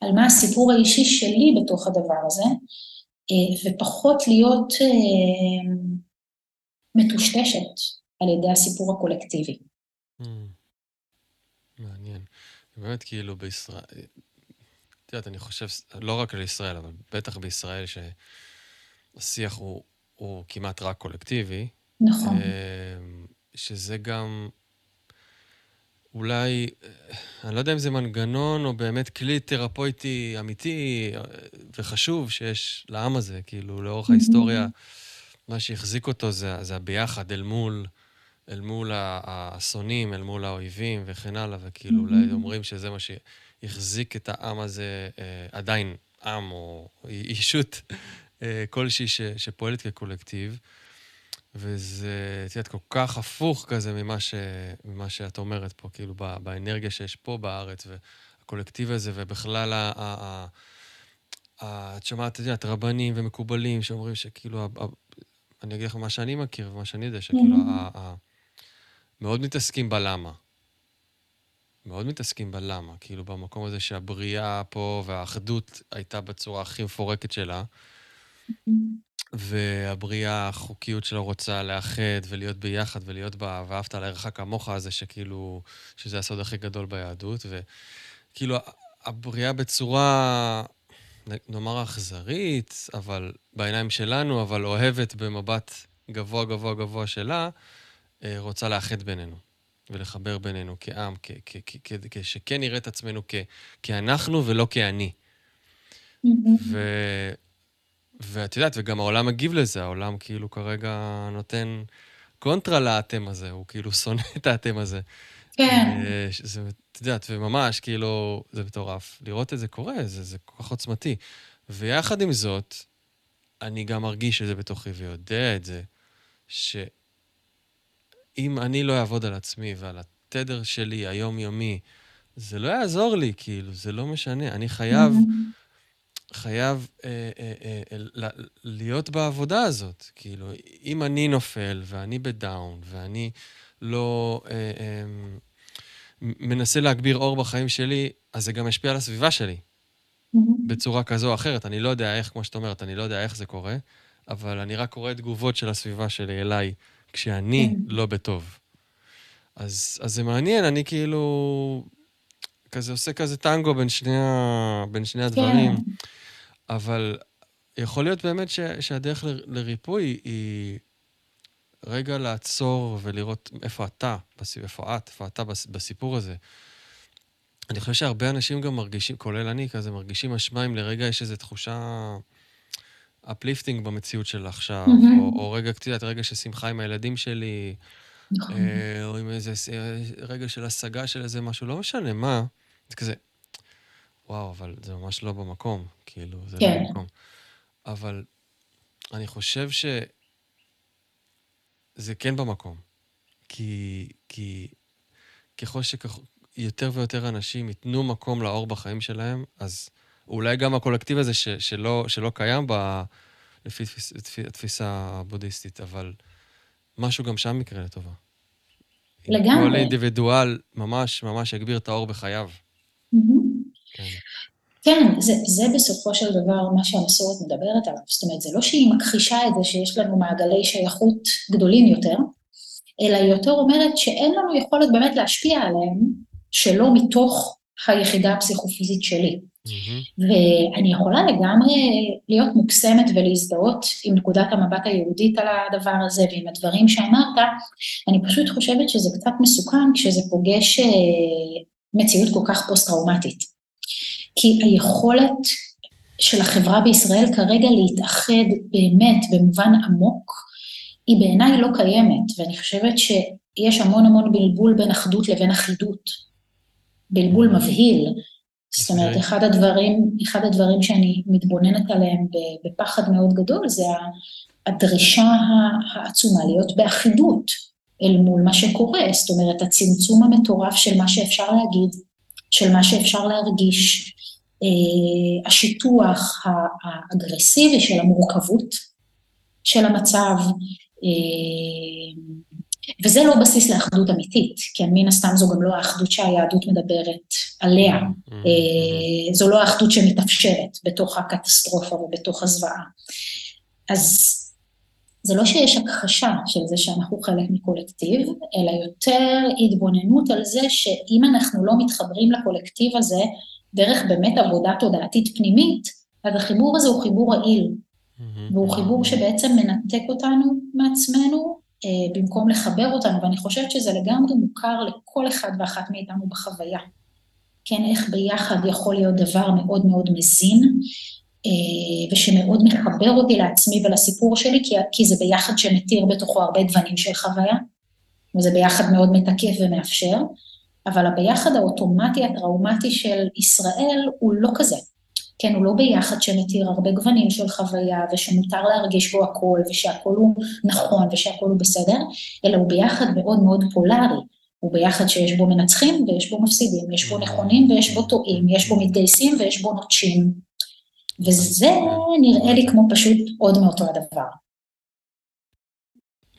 על מה הסיפור האישי שלי בתוך הדבר הזה, אה, ופחות להיות אה, מטושטשת על ידי הסיפור הקולקטיבי. Mm. באמת, כאילו, בישראל... את יודעת, אני חושב, לא רק על ישראל, אבל בטח בישראל, שהשיח הוא, הוא כמעט רק קולקטיבי. נכון. אמ, שזה גם אולי, אני לא יודע אם זה מנגנון או באמת כלי תרפויטי אמיתי אה, וחשוב שיש לעם הזה, כאילו, לאורך ההיסטוריה, מה שהחזיק אותו זה, זה הביחד אל מול... אל מול האסונים, אל מול האויבים וכן הלאה, וכאילו אולי אומרים שזה מה שהחזיק את העם הזה, אה, עדיין עם או אישות אה, כלשהי ש, שפועלת כקולקטיב. וזה, את יודעת, כל כך הפוך כזה ממה, ש, ממה שאת אומרת פה, כאילו, באנרגיה שיש פה בארץ, והקולקטיב הזה, ובכלל, ה, ה, ה, את שומעת, את יודעת, רבנים ומקובלים שאומרים שכאילו, אני אגיד לך מה שאני מכיר ומה שאני יודע, שכאילו, ה, מאוד מתעסקים בלמה. מאוד מתעסקים בלמה, כאילו במקום הזה שהבריאה פה והאחדות הייתה בצורה הכי מפורקת שלה, והבריאה, החוקיות שלו רוצה לאחד ולהיות ביחד ולהיות בה, ואהבת לערך כמוך הזה, שכאילו, שזה הסוד הכי גדול ביהדות, וכאילו, הבריאה בצורה, נאמר אכזרית, אבל בעיניים שלנו, אבל אוהבת במבט גבוה גבוה גבוה שלה, רוצה לאחד בינינו ולחבר בינינו כעם, שכן נראה את עצמנו כאנחנו ולא כאני. ו... ואת יודעת, וגם העולם מגיב לזה, העולם כאילו כרגע נותן קונטרה לאטם הזה, הוא כאילו שונא *laughs* את האטם הזה. כן. אה, זה, את יודעת, וממש, כאילו, זה מטורף. לראות את זה קורה, זה, זה כל כך עוצמתי. ויחד עם זאת, אני גם מרגיש את זה בתוכי ויודע את זה, שאם אני לא אעבוד על עצמי ועל התדר שלי, היומיומי, זה לא יעזור לי, כאילו, זה לא משנה. אני חייב... חייב אה, אה, אה, אה, להיות בעבודה הזאת. כאילו, אם אני נופל ואני בדאון ואני לא אה, אה, מנסה להגביר אור בחיים שלי, אז זה גם ישפיע על הסביבה שלי. בצורה כזו או אחרת. אני לא יודע איך, כמו שאת אומרת, אני לא יודע איך זה קורה, אבל אני רק קורא תגובות של הסביבה שלי אליי, כשאני כן. לא בטוב. אז, אז זה מעניין, אני כאילו כזה עושה כזה טנגו בין שני, ה, בין שני הדברים, כן. אבל יכול להיות באמת ש, שהדרך ל, לריפוי היא רגע לעצור ולראות איפה אתה, איפה את, איפה אתה בסיפור הזה. אני חושב שהרבה אנשים גם מרגישים, כולל אני כזה, מרגישים אשמה אם לרגע יש איזו תחושה uplifting במציאות של עכשיו, mm-hmm. או, או רגע, את יודעת, רגע של שמחה עם הילדים שלי, נכון. אה, או עם איזה רגע של השגה של איזה משהו, לא משנה מה, זה כזה, וואו, אבל זה ממש לא במקום, כאילו, זה לא כן. לא במקום. אבל אני חושב שזה כן במקום. כי, כי ככל שיותר ויותר אנשים ייתנו מקום לאור בחיים שלהם, אז אולי גם הקולקטיב הזה ש, שלא, שלא קיים ב, לפי התפיסה הבודהיסטית, אבל משהו גם שם יקרה לטובה. לגמרי. כל אינדיבידואל ממש ממש יגביר את האור בחייו. כן. כן, זה, זה בסופו של דבר מה שהמסורת מדברת עליו. זאת אומרת, זה לא שהיא מכחישה את זה שיש לנו מעגלי שייכות גדולים יותר, אלא היא יותר אומרת שאין לנו יכולת באמת להשפיע עליהם, שלא מתוך היחידה הפסיכופיזית שלי. ואני יכולה לגמרי להיות מוקסמת ולהזדהות עם נקודת המבט היהודית על הדבר הזה ועם הדברים שאמרת, אני פשוט חושבת שזה קצת מסוכן כשזה פוגש אה, מציאות כל כך פוסט-טראומטית. כי היכולת של החברה בישראל כרגע להתאחד באמת במובן עמוק, היא בעיניי לא קיימת, ואני חושבת שיש המון המון בלבול בין אחדות לבין אחידות. בלבול מבהיל. זאת אומרת. אחד הדברים, אחד הדברים שאני מתבוננת עליהם בפחד מאוד גדול, זה הדרישה העצומה להיות באחידות אל מול מה שקורה, זאת אומרת, הצמצום המטורף של מה שאפשר להגיד, של מה שאפשר להרגיש, אה, השיטוח האגרסיבי של המורכבות של המצב, אה, וזה לא בסיס לאחדות אמיתית, כן, מן הסתם זו גם לא האחדות שהיהדות מדברת עליה, mm-hmm. אה, זו לא האחדות שמתאפשרת בתוך הקטסטרופה ובתוך הזוועה. אז זה לא שיש הכחשה של זה שאנחנו חלק מקולקטיב, אלא יותר התבוננות על זה שאם אנחנו לא מתחברים לקולקטיב הזה דרך באמת עבודה תודעתית פנימית, אז החיבור הזה הוא חיבור רעיל, והוא חיבור שבעצם מנתק אותנו מעצמנו אה, במקום לחבר אותנו, ואני חושבת שזה לגמרי מוכר לכל אחד ואחת מאיתנו בחוויה. כן, איך ביחד יכול להיות דבר מאוד מאוד מזין, אה, ושמאוד מחבר אותי לעצמי ולסיפור שלי, כי, כי זה ביחד שמתיר בתוכו הרבה גוונים של חוויה, וזה ביחד מאוד מתקף ומאפשר, אבל הביחד האוטומטי הטראומטי של ישראל הוא לא כזה. כן, הוא לא ביחד שמתיר הרבה גוונים של חוויה ושמותר להרגיש בו הכל ושהכל הוא נכון ושהכל הוא בסדר, אלא הוא ביחד מאוד מאוד פולארי. הוא ביחד שיש בו מנצחים ויש בו מפסידים, יש בו נכונים ויש בו טועים, יש בו מתגייסים ויש בו נוטשים. וזה נראה לי כמו פשוט עוד מאותו הדבר.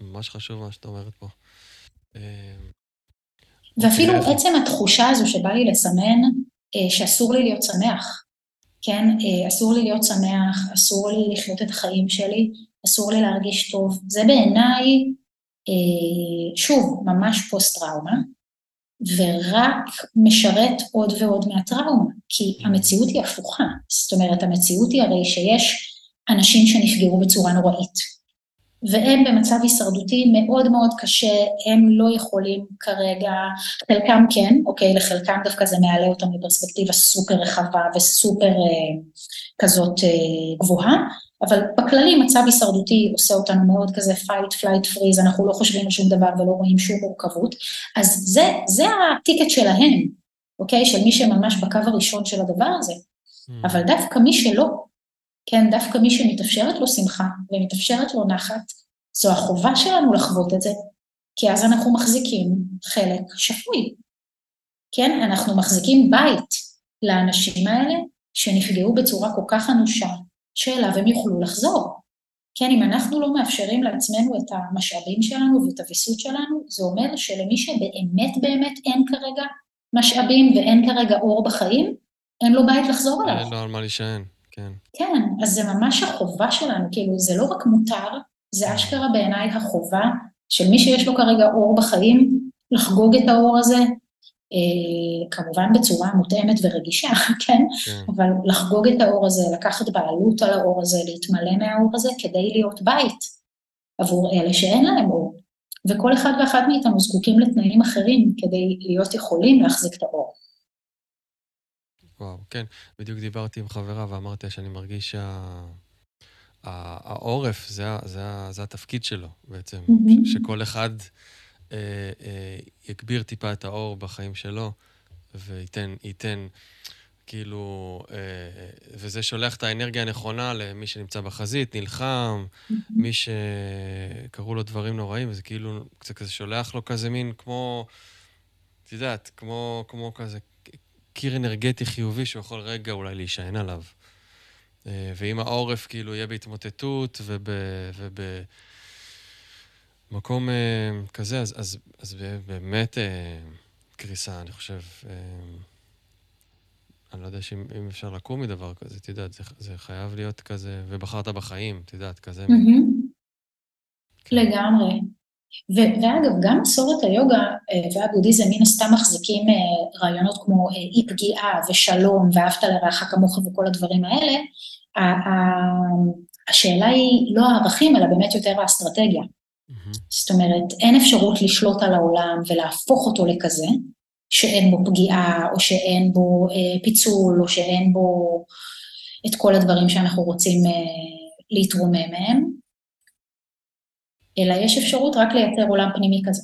ממש חשוב מה שאת אומרת פה. אה, ואפילו עצם התחושה הזו שבא לי לסמן אה, שאסור לי להיות שמח. כן, אה, אסור לי להיות שמח, אסור לי לחיות את החיים שלי, אסור לי להרגיש טוב. זה בעיניי, שוב, ממש פוסט-טראומה, ורק משרת עוד ועוד מהטראומה, כי המציאות היא הפוכה. זאת אומרת, המציאות היא הרי שיש אנשים שנפגעו בצורה נוראית. והם במצב הישרדותי מאוד מאוד קשה, הם לא יכולים כרגע, חלקם כן, אוקיי, לחלקם דווקא זה מעלה אותם בפרספקטיבה סופר רחבה וסופר אה, כזאת אה, גבוהה, אבל בכללי מצב הישרדותי עושה אותנו מאוד כזה fight, flight, freeze, אנחנו לא חושבים על שום דבר ולא רואים שום מורכבות, אז זה, זה הטיקט שלהם, אוקיי, של מי שממש בקו הראשון של הדבר הזה, mm. אבל דווקא מי שלא, כן, דווקא מי שמתאפשרת לו שמחה ומתאפשרת לו נחת, זו החובה שלנו לחוות את זה, כי אז אנחנו מחזיקים חלק שפוי. כן, אנחנו מחזיקים בית לאנשים האלה שנפגעו בצורה כל כך אנושה, שאליו הם יוכלו לחזור. כן, אם אנחנו לא מאפשרים לעצמנו את המשאבים שלנו ואת הוויסות שלנו, זה אומר שלמי שבאמת באמת אין כרגע משאבים ואין כרגע אור בחיים, אין לו בית לחזור אליו. אין לו על מה להישען, כן. כן, אז זה ממש החובה שלנו, כאילו, זה לא רק מותר, זה אשכרה בעיניי החובה של מי שיש לו כרגע אור בחיים, לחגוג את האור הזה, כמובן בצורה מותאמת ורגישה, *laughs* כן? כן? אבל לחגוג את האור הזה, לקחת בעלות על האור הזה, להתמלא מהאור הזה, כדי להיות בית עבור אלה שאין להם אור. וכל אחד ואחת מאיתנו זקוקים לתנאים אחרים כדי להיות יכולים להחזיק את האור. וואו, כן. בדיוק דיברתי עם חברה ואמרתי שאני מרגיש שה... זה, זה, זה התפקיד שלו בעצם. Mm-hmm. שכל אחד אה, אה, יגביר טיפה את האור בחיים שלו, וייתן, ייתן, כאילו, אה, אה, וזה שולח את האנרגיה הנכונה למי שנמצא בחזית, נלחם, mm-hmm. מי שקרו לו דברים נוראים, וזה כאילו, זה כזה שולח לו כזה מין כמו, את יודעת, כמו, כמו כזה קיר אנרגטי חיובי שהוא יכול רגע אולי להישען עליו. אה, ואם העורף כאילו יהיה בהתמוטטות ובמקום אה, כזה, אז, אז, אז באמת אה, קריסה, אני חושב. אני לא יודע אם אפשר לקום מדבר כזה, את יודעת, זה, זה חייב להיות כזה, ובחרת בחיים, את יודעת, כזה. Mm-hmm. כן. לגמרי. ואגב, גם מסורת היוגה והבודהיזם מן הסתם מחזיקים רעיונות כמו אי פגיעה ושלום ואהבת לרעך כמוך וכל הדברים האלה, השאלה היא לא הערכים, אלא באמת יותר האסטרטגיה. Mm-hmm. זאת אומרת, אין אפשרות לשלוט על העולם ולהפוך אותו לכזה, שאין בו פגיעה, או שאין בו אה, פיצול, או שאין בו את כל הדברים שאנחנו רוצים אה, להתרומם מהם, אלא יש אפשרות רק לייצר עולם פנימי כזה.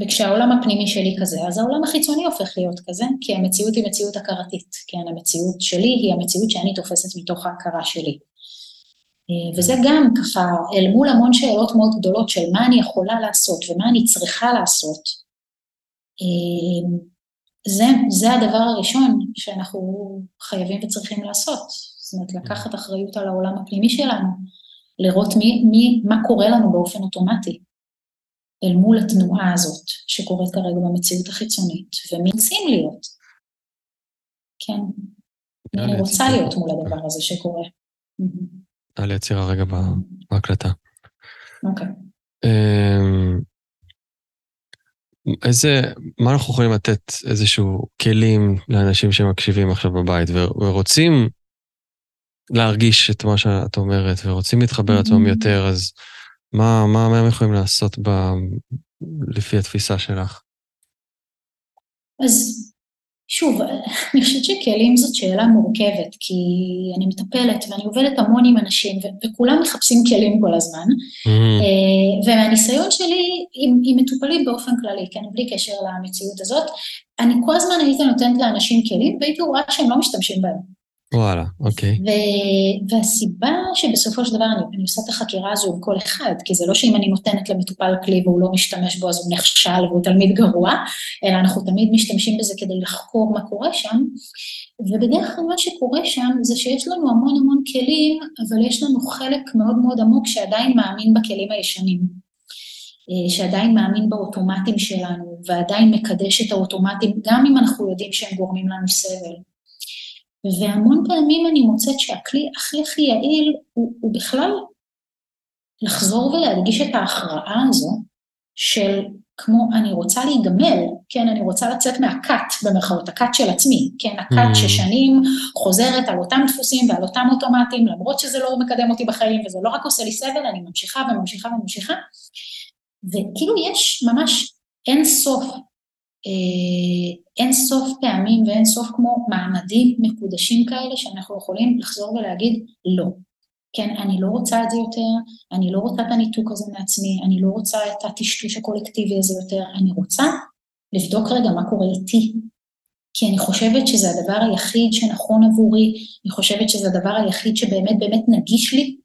וכשהעולם הפנימי שלי כזה, אז העולם החיצוני הופך להיות כזה, כי המציאות היא מציאות הכרתית, כן, המציאות שלי היא המציאות שאני תופסת מתוך ההכרה שלי. אה, וזה גם ככה, אל מול המון שאלות מאוד גדולות של מה אני יכולה לעשות ומה אני צריכה לעשות, אה, זה, זה הדבר הראשון שאנחנו חייבים וצריכים לעשות. זאת אומרת, לקחת אחריות על העולם הפנימי שלנו, לראות מי, מי, מה קורה לנו באופן אוטומטי אל מול התנועה הזאת שקורית כרגע במציאות החיצונית, ומי רוצים להיות. כן, אני רוצה להיות מול הדבר הזה שקורה. היה לי עצירה רגע בהקלטה. אוקיי. אמ, איזה, מה אנחנו יכולים לתת איזשהו כלים לאנשים שמקשיבים עכשיו בבית ורוצים להרגיש את מה שאת אומרת, ורוצים להתחבר לעצמם mm-hmm. יותר, אז מה, מה, מה הם יכולים לעשות ב, לפי התפיסה שלך? אז שוב, אני חושבת שכלים זאת שאלה מורכבת, כי אני מטפלת ואני עובדת המון עם אנשים, וכולם מחפשים כלים כל הזמן. Mm-hmm. ומהניסיון שלי עם מטופלים באופן כללי, כן, בלי קשר למציאות הזאת, אני כל הזמן הייתי נותנת לאנשים כלים, והייתי רואה שהם לא משתמשים בהם. וואלה, אוקיי. ו- והסיבה שבסופו של דבר אני, אני עושה את החקירה הזו עם כל אחד, כי זה לא שאם אני נותנת למטופל כלי והוא לא משתמש בו אז הוא נכשל והוא תלמיד גרוע, אלא אנחנו תמיד משתמשים בזה כדי לחקור מה קורה שם, ובדרך כלל מה שקורה שם זה שיש לנו המון המון כלים, אבל יש לנו חלק מאוד מאוד עמוק שעדיין מאמין בכלים הישנים. אה, שעדיין מאמין באוטומטים שלנו, ועדיין מקדש את האוטומטים, גם אם אנחנו יודעים שהם גורמים לנו סבל. והמון פעמים אני מוצאת שהכלי הכי הכי יעיל הוא, הוא בכלל לחזור ולהדגיש את ההכרעה הזו של כמו אני רוצה להיגמל, כן, אני רוצה לצאת מהכת, במרכאות, הכת של עצמי, כן, הכת mm. ששנים חוזרת על אותם דפוסים ועל אותם אוטומטים, למרות שזה לא מקדם אותי בחיים וזה לא רק עושה לי סבל, אני ממשיכה וממשיכה וממשיכה, וכאילו יש ממש אין סוף אין סוף פעמים ואין סוף כמו מעמדים מקודשים כאלה שאנחנו יכולים לחזור ולהגיד לא. כן, אני לא רוצה את זה יותר, אני לא רוצה את הניתוק הזה מעצמי, אני לא רוצה את הטשטוש הקולקטיבי הזה יותר, אני רוצה לבדוק רגע מה קורה איתי. כי אני חושבת שזה הדבר היחיד שנכון עבורי, אני חושבת שזה הדבר היחיד שבאמת באמת נגיש לי,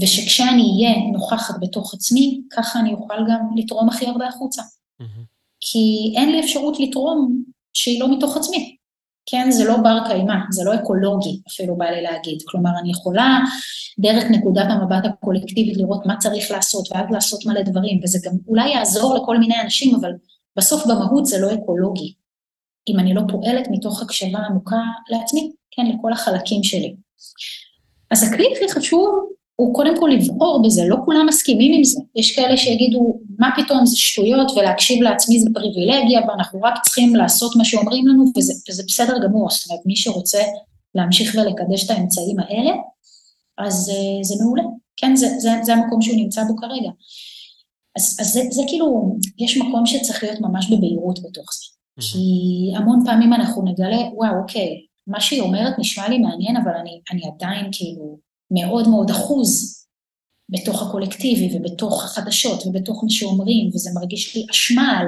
ושכשאני אהיה נוכחת בתוך עצמי, ככה אני אוכל גם לתרום הכי הרבה החוצה. Mm-hmm. כי אין לי אפשרות לתרום שהיא לא מתוך עצמי. כן, זה לא בר קיימא, זה לא אקולוגי, אפילו בא לי להגיד. כלומר, אני יכולה דרך נקודת המבט הקולקטיבית לראות מה צריך לעשות, ואז לעשות מלא דברים, וזה גם אולי יעזור לכל מיני אנשים, אבל בסוף במהות זה לא אקולוגי. אם אני לא פועלת מתוך הקשבה עמוקה לעצמי, כן, לכל החלקים שלי. אז הכלי הכי חשוב הוא קודם כל לבחור בזה, לא כולם מסכימים עם זה. יש כאלה שיגידו, מה פתאום זה שטויות ולהקשיב לעצמי זה פריבילגיה ואנחנו רק צריכים לעשות מה שאומרים לנו וזה, וזה בסדר גמור, זאת אומרת, מי שרוצה להמשיך ולקדש את האמצעים האלה, אז uh, זה מעולה. כן, זה, זה, זה המקום שהוא נמצא בו כרגע. אז, אז זה, זה כאילו, יש מקום שצריך להיות ממש בבהירות בתוך זה. Mm-hmm. כי המון פעמים אנחנו נגלה, וואו, אוקיי, מה שהיא אומרת נשמע לי מעניין, אבל אני, אני עדיין כאילו מאוד מאוד אחוז בתוך הקולקטיבי ובתוך החדשות ובתוך מה שאומרים, וזה מרגיש לי אשמה על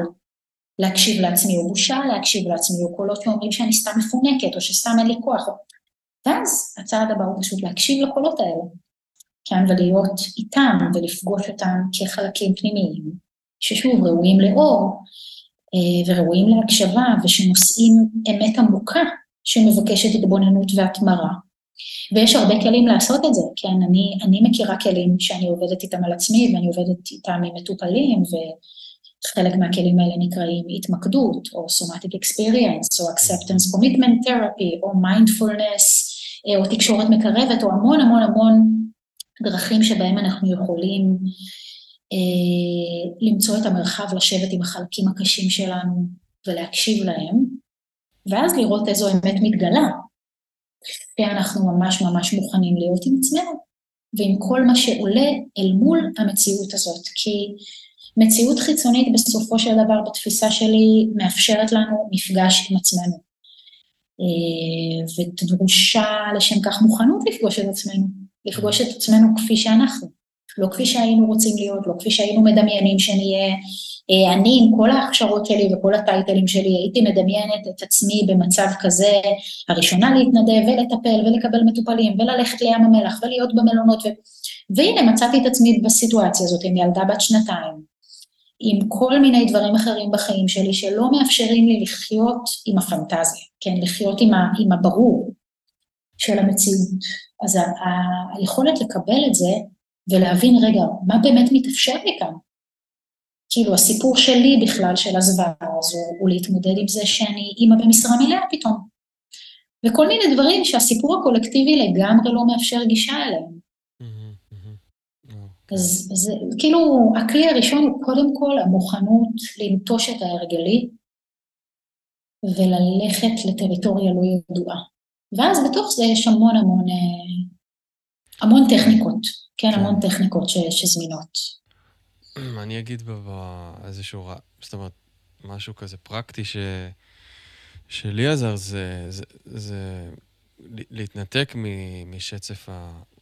להקשיב לעצמי, או בושה להקשיב לעצמי, או קולות שאומרים שאני סתם מפונקת, או שסתם אין לי כוח. ואז הצעד הבא הוא פשוט להקשיב לקולות האלה, כן, ולהיות איתם ולפגוש אותם כחלקים פנימיים, ששוב, ראויים לאור, אה, וראויים להקשבה, ושנושאים אמת עמוקה שמבקשת התבוננות והתמרה. ויש הרבה כלים לעשות את זה, כן, אני, אני מכירה כלים שאני עובדת איתם על עצמי ואני עובדת איתם עם מטופלים, וחלק מהכלים האלה נקראים התמקדות, או somatic experience, או acceptance commitment therapy, או mindfulness, אה, או תקשורת מקרבת, או המון המון המון דרכים שבהם אנחנו יכולים אה, למצוא את המרחב לשבת עם החלקים הקשים שלנו ולהקשיב להם, ואז לראות איזו אמת מתגלה, ואנחנו ממש ממש מוכנים להיות עם עצמנו, ועם כל מה שעולה אל מול המציאות הזאת, כי מציאות חיצונית בסופו של דבר בתפיסה שלי מאפשרת לנו מפגש עם עצמנו. אה, ודרושה לשם כך מוכנות לפגוש את עצמנו, לפגוש את עצמנו כפי שאנחנו, לא כפי שהיינו רוצים להיות, לא כפי שהיינו מדמיינים שנהיה, אני עם כל ההכשרות שלי וכל הטייטלים שלי הייתי מדמיינת את עצמי במצב כזה, הראשונה להתנדב ולטפל ולקבל מטופלים וללכת לים המלח ולהיות במלונות ו... והנה מצאתי את עצמי בסיטואציה הזאת עם ילדה בת שנתיים, עם כל מיני דברים אחרים בחיים שלי שלא מאפשרים לי לחיות עם הפנטזיה, כן, לחיות עם, ה... עם הברור של המציאות. אז ה... היכולת לקבל את זה ולהבין, רגע, מה באמת מתאפשר לי כאן? כאילו הסיפור שלי בכלל של הזוועה הזו הוא להתמודד עם זה שאני אימא במשרה מלאה פתאום. וכל מיני דברים שהסיפור הקולקטיבי לגמרי לא מאפשר גישה אליהם. אז זה כאילו, הכלי הראשון הוא קודם כל המוכנות לנטוש את ההרגלי וללכת לטריטוריה לא ידועה. ואז בתוך זה יש המון המון, אה, המון טכניקות, כן, כן. המון טכניקות ש, שזמינות. *clears throat* אני אגיד באיזשהו, זאת אומרת, משהו כזה פרקטי ש... שלי עזר זה, זה, זה להתנתק משצף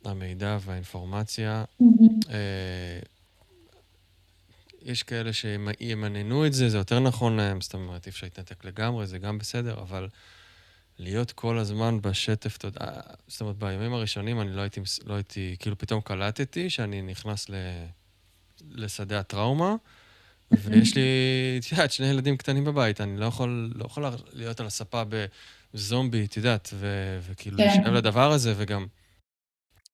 המידע והאינפורמציה. אה, יש כאלה שימננו את זה, זה יותר נכון להם, זאת אומרת, אי אפשר להתנתק לגמרי, זה גם בסדר, אבל להיות כל הזמן בשטף, זאת אומרת, בימים הראשונים אני לא הייתי, לא הייתי, כאילו פתאום קלטתי שאני נכנס ל... לשדה הטראומה, ויש לי, *laughs* את יודעת, שני ילדים קטנים בבית, אני לא יכול, לא יכול להיות על הספה בזומבי, את יודעת, ו, וכאילו כן. להישאב לדבר הזה, וגם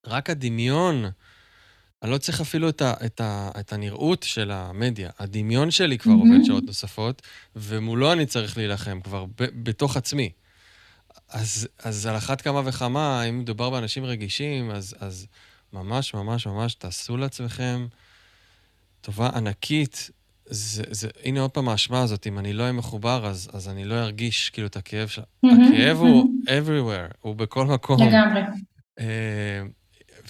רק הדמיון, אני לא צריך אפילו את, ה, את, ה, את הנראות של המדיה. הדמיון שלי כבר עובד שעות נוספות, ומולו אני צריך להילחם כבר ב, בתוך עצמי. אז, אז על אחת כמה וכמה, אם מדובר באנשים רגישים, אז, אז ממש ממש ממש תעשו לעצמכם טובה ענקית. זה, זה, הנה עוד פעם האשמה הזאת, אם אני לא אהיה מחובר, אז, אז אני לא ארגיש כאילו את הכאב שלה. הכאב הוא everywhere, הוא בכל מקום. לגמרי. Uh,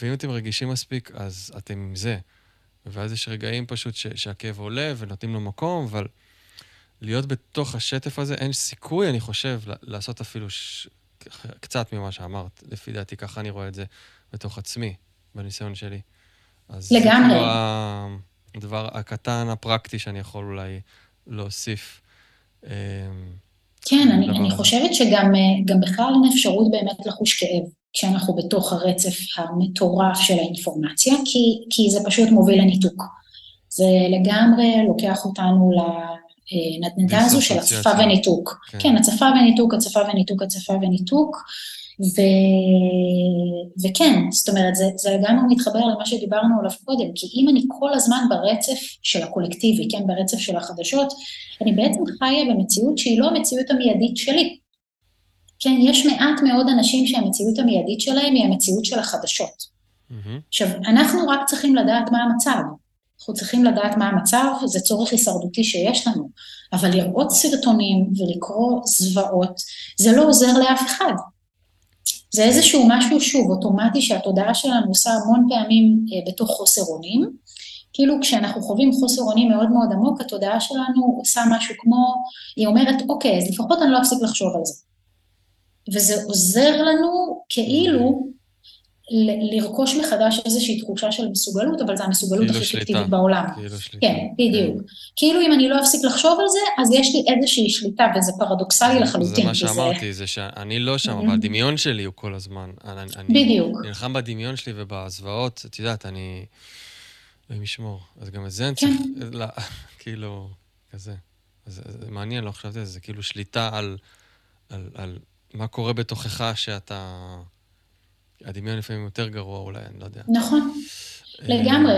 ואם אתם רגישים מספיק, אז אתם עם זה. ואז יש רגעים פשוט ש, שהכאב עולה ונותנים לו מקום, אבל להיות בתוך השטף הזה, אין סיכוי, אני חושב, לעשות אפילו ש... קצת ממה שאמרת. לפי דעתי, ככה אני רואה את זה בתוך עצמי, בניסיון שלי. אז לגמרי. זה כאילו הדבר הקטן, הפרקטי, שאני יכול אולי להוסיף. אמ, כן, אני, אני חושבת שגם אה, בכלל אין אפשרות באמת לחוש כאב כשאנחנו בתוך הרצף המטורף של האינפורמציה, כי, כי זה פשוט מוביל לניתוק. זה לגמרי לוקח אותנו לנדנדה הזו של הצפה וניתוק. כן. כן, הצפה וניתוק, הצפה וניתוק, הצפה וניתוק. ו... וכן, זאת אומרת, זה, זה לגמרי מתחבר למה שדיברנו עליו קודם, כי אם אני כל הזמן ברצף של הקולקטיבי, כן, ברצף של החדשות, אני בעצם חיה במציאות שהיא לא המציאות המיידית שלי. כן, יש מעט מאוד אנשים שהמציאות המיידית שלהם היא המציאות של החדשות. Mm-hmm. עכשיו, אנחנו רק צריכים לדעת מה המצב. אנחנו צריכים לדעת מה המצב, זה צורך הישרדותי שיש לנו, אבל לראות סרטונים ולקרוא זוועות, זה לא עוזר לאף אחד. זה איזשהו משהו, שוב, אוטומטי שהתודעה שלנו עושה המון פעמים אה, בתוך חוסר אונים. כאילו כשאנחנו חווים חוסר אונים מאוד מאוד עמוק, התודעה שלנו עושה משהו כמו, היא אומרת, אוקיי, אז לפחות אני לא אפסיק לחשוב על זה. וזה עוזר לנו כאילו לרכוש מחדש איזושהי תחושה של מסוגלות, אבל זו המסוגלות כאילו הכי אפקטיבית בעולם. כאילו שליטה. כן, בדיוק. כן. כאילו אם אני לא אפסיק לחשוב על זה, אז יש לי איזושהי שליטה, וזה פרדוקסלי זה, לחלוטין. זה מה שאמרתי, זה שאני לא שם, אבל הדמיון שלי הוא כל הזמן. אני, בדיוק. אני נלחם בדמיון שלי ובזוועות, את יודעת, אני... אלוהים ישמור. אז גם את זה אני צריך... כן. לא, *laughs* כאילו, כזה. זה, זה מעניין, לא חשבתי על זה, זה כאילו שליטה על, על, על מה קורה בתוכך שאתה... הדמיון לפעמים יותר גרוע אולי, אני לא יודע. נכון, אה, לגמרי.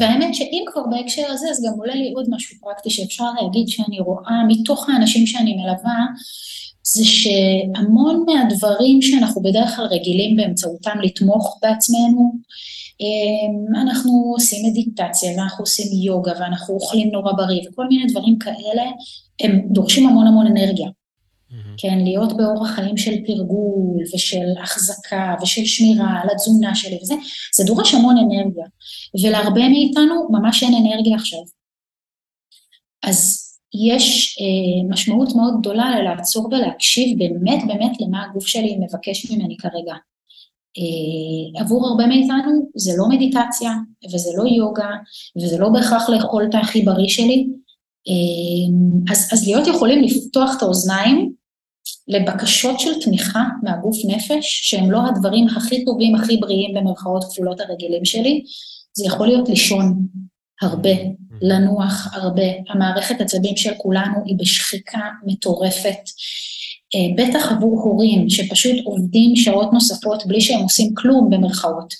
והאמת שאם כבר בהקשר הזה, אז גם עולה לי עוד משהו פרקטי שאפשר להגיד שאני רואה מתוך האנשים שאני מלווה, זה שהמון מהדברים שאנחנו בדרך כלל רגילים באמצעותם לתמוך בעצמנו, אה, אנחנו עושים מדיטציה ואנחנו עושים יוגה ואנחנו אוכלים נורא בריא וכל מיני דברים כאלה, הם דורשים המון המון אנרגיה. כן, להיות באורח חיים של תרגול ושל החזקה ושל שמירה על התזונה שלי וזה, זה דורש המון אנרגיה, ולהרבה מאיתנו ממש אין אנרגיה עכשיו. אז יש אה, משמעות מאוד גדולה ללעצור ולהקשיב באמת באמת למה הגוף שלי מבקש ממני כרגע. אה, עבור הרבה מאיתנו זה לא מדיטציה וזה לא יוגה וזה לא בהכרח לאכול את הכי בריא שלי, אה, אז, אז להיות יכולים לפתוח את האוזניים לבקשות של תמיכה מהגוף נפש, שהם לא הדברים הכי טובים, הכי בריאים במרכאות כפולות הרגילים שלי, זה יכול להיות לישון הרבה, לנוח הרבה. המערכת עצבים של כולנו היא בשחיקה מטורפת. אה, בטח עבור הורים שפשוט עובדים שעות נוספות בלי שהם עושים כלום במרכאות,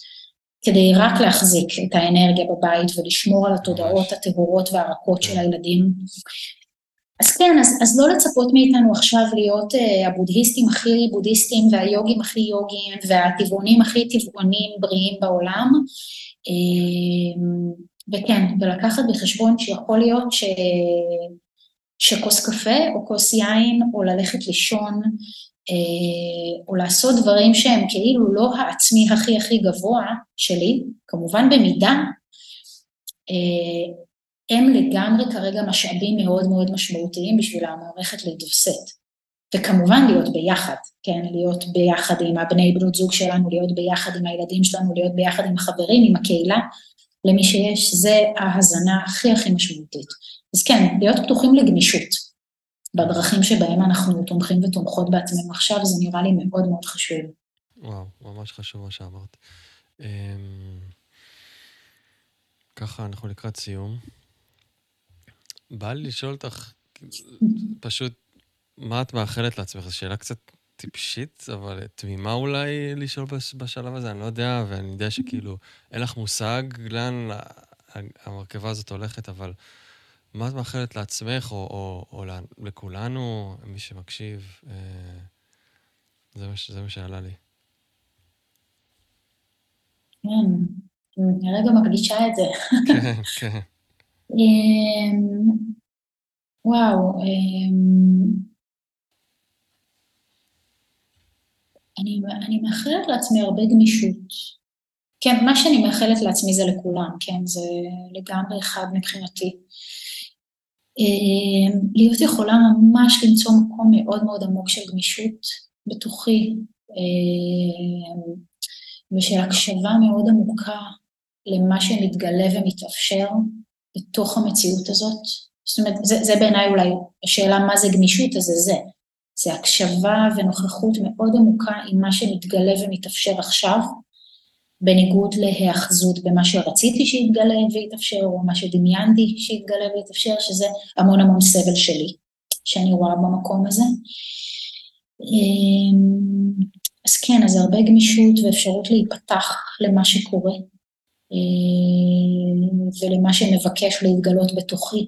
כדי רק להחזיק את האנרגיה בבית ולשמור על התודעות הטהורות והרכות של הילדים. אז כן, אז, לא לצפות מאיתנו עכשיו להיות uh, הבודהיסטים הכי בודהיסטים והיוגים הכי יוגים והטבעונים הכי טבעונים בריאים בעולם. Uh, וכן, ולקחת בחשבון שיכול להיות ש... שכוס קפה או כוס יין או ללכת לישון uh, או לעשות דברים שהם כאילו לא העצמי הכי הכי גבוה שלי, כמובן במידה, הם לגמרי כרגע משאבים מאוד מאוד משמעותיים בשביל המערכת להתווסת. וכמובן להיות ביחד, כן, להיות ביחד עם הבני בנות זוג שלנו, להיות ביחד עם הילדים שלנו, להיות ביחד עם החברים, עם הקהילה, למי שיש, זה ההזנה הכי הכי משמעותית. אז כן, להיות פתוחים לגמישות בדרכים שבהם אנחנו תומכים ותומכות בעצמנו עכשיו, זה נראה לי מאוד מאוד חשוב. וואו, ממש חשוב מה שאמרת. אמ, ככה, אנחנו לקראת סיום. בא לי לשאול אותך, פשוט, מה את מאחלת לעצמך? זו שאלה קצת טיפשית, אבל תמימה אולי לשאול בשלב הזה, אני לא יודע, ואני יודע שכאילו, אין לך מושג לאן המרכבה הזאת הולכת, אבל מה את מאחלת לעצמך, או, או, או לכולנו, מי שמקשיב? אה, זה מה, זה מה שעלה לי. כן, אני רגע מקדישה את זה. כן, כן. וואו, אני, אני מאחלת לעצמי הרבה גמישות. כן, מה שאני מאחלת לעצמי זה לכולם, כן, זה לגמרי אחד מבחינתי. אמ, להיות יכולה ממש למצוא מקום מאוד מאוד עמוק של גמישות בתוכי, ושל הקשבה מאוד עמוקה למה שמתגלה ומתאפשר, בתוך המציאות הזאת. זאת אומרת, זה, זה בעיניי אולי השאלה מה זה גמישות, אז זה זה. זה הקשבה ונוכחות מאוד עמוקה עם מה שמתגלה ומתאפשר עכשיו, בניגוד להיאחזות במה שרציתי שיתגלה ויתאפשר, או מה שדמיינתי שיתגלה ויתאפשר, שזה המון המון סבל שלי, שאני רואה במקום הזה. אמ, אז כן, אז הרבה גמישות ואפשרות להיפתח למה שקורה, ולמה שמבקש להתגלות בתוכי,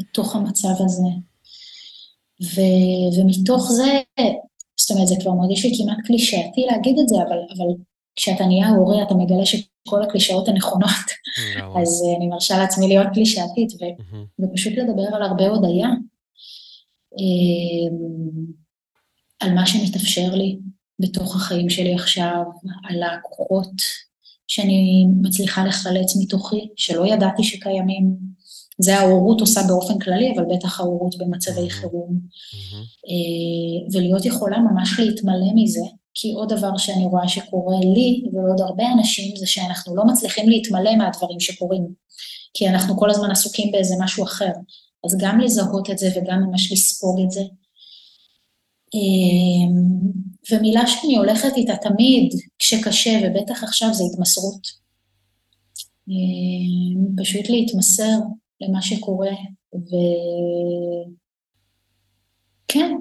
בתוך המצב הזה. ו, ומתוך זה, זאת אומרת, זה כבר מרגיש לי כמעט קלישאתי להגיד את זה, אבל, אבל כשאתה נהיה הורה, אתה מגלה שכל הקלישאות הנכונות, אז אני מרשה לעצמי להיות קלישאתית, ו, ופשוט לדבר על הרבה הודיה, על מה שמתאפשר לי בתוך החיים שלי עכשיו, על הכוחות שאני מצליחה לחלץ מתוכי, שלא ידעתי שקיימים. זה ההורות עושה באופן כללי, אבל בטח ההורות במצבי חירום. אה, ולהיות יכולה ממש להתמלא מזה, כי עוד דבר שאני רואה שקורה לי ולעוד הרבה אנשים, זה שאנחנו לא מצליחים להתמלא מהדברים שקורים, כי אנחנו כל הזמן עסוקים באיזה משהו אחר. אז גם לזהות את זה וגם ממש לספוג את זה. אה, ומילה שאני הולכת איתה תמיד כשקשה, ובטח עכשיו זה התמסרות. אה, פשוט להתמסר למה שקורה, ו... כן,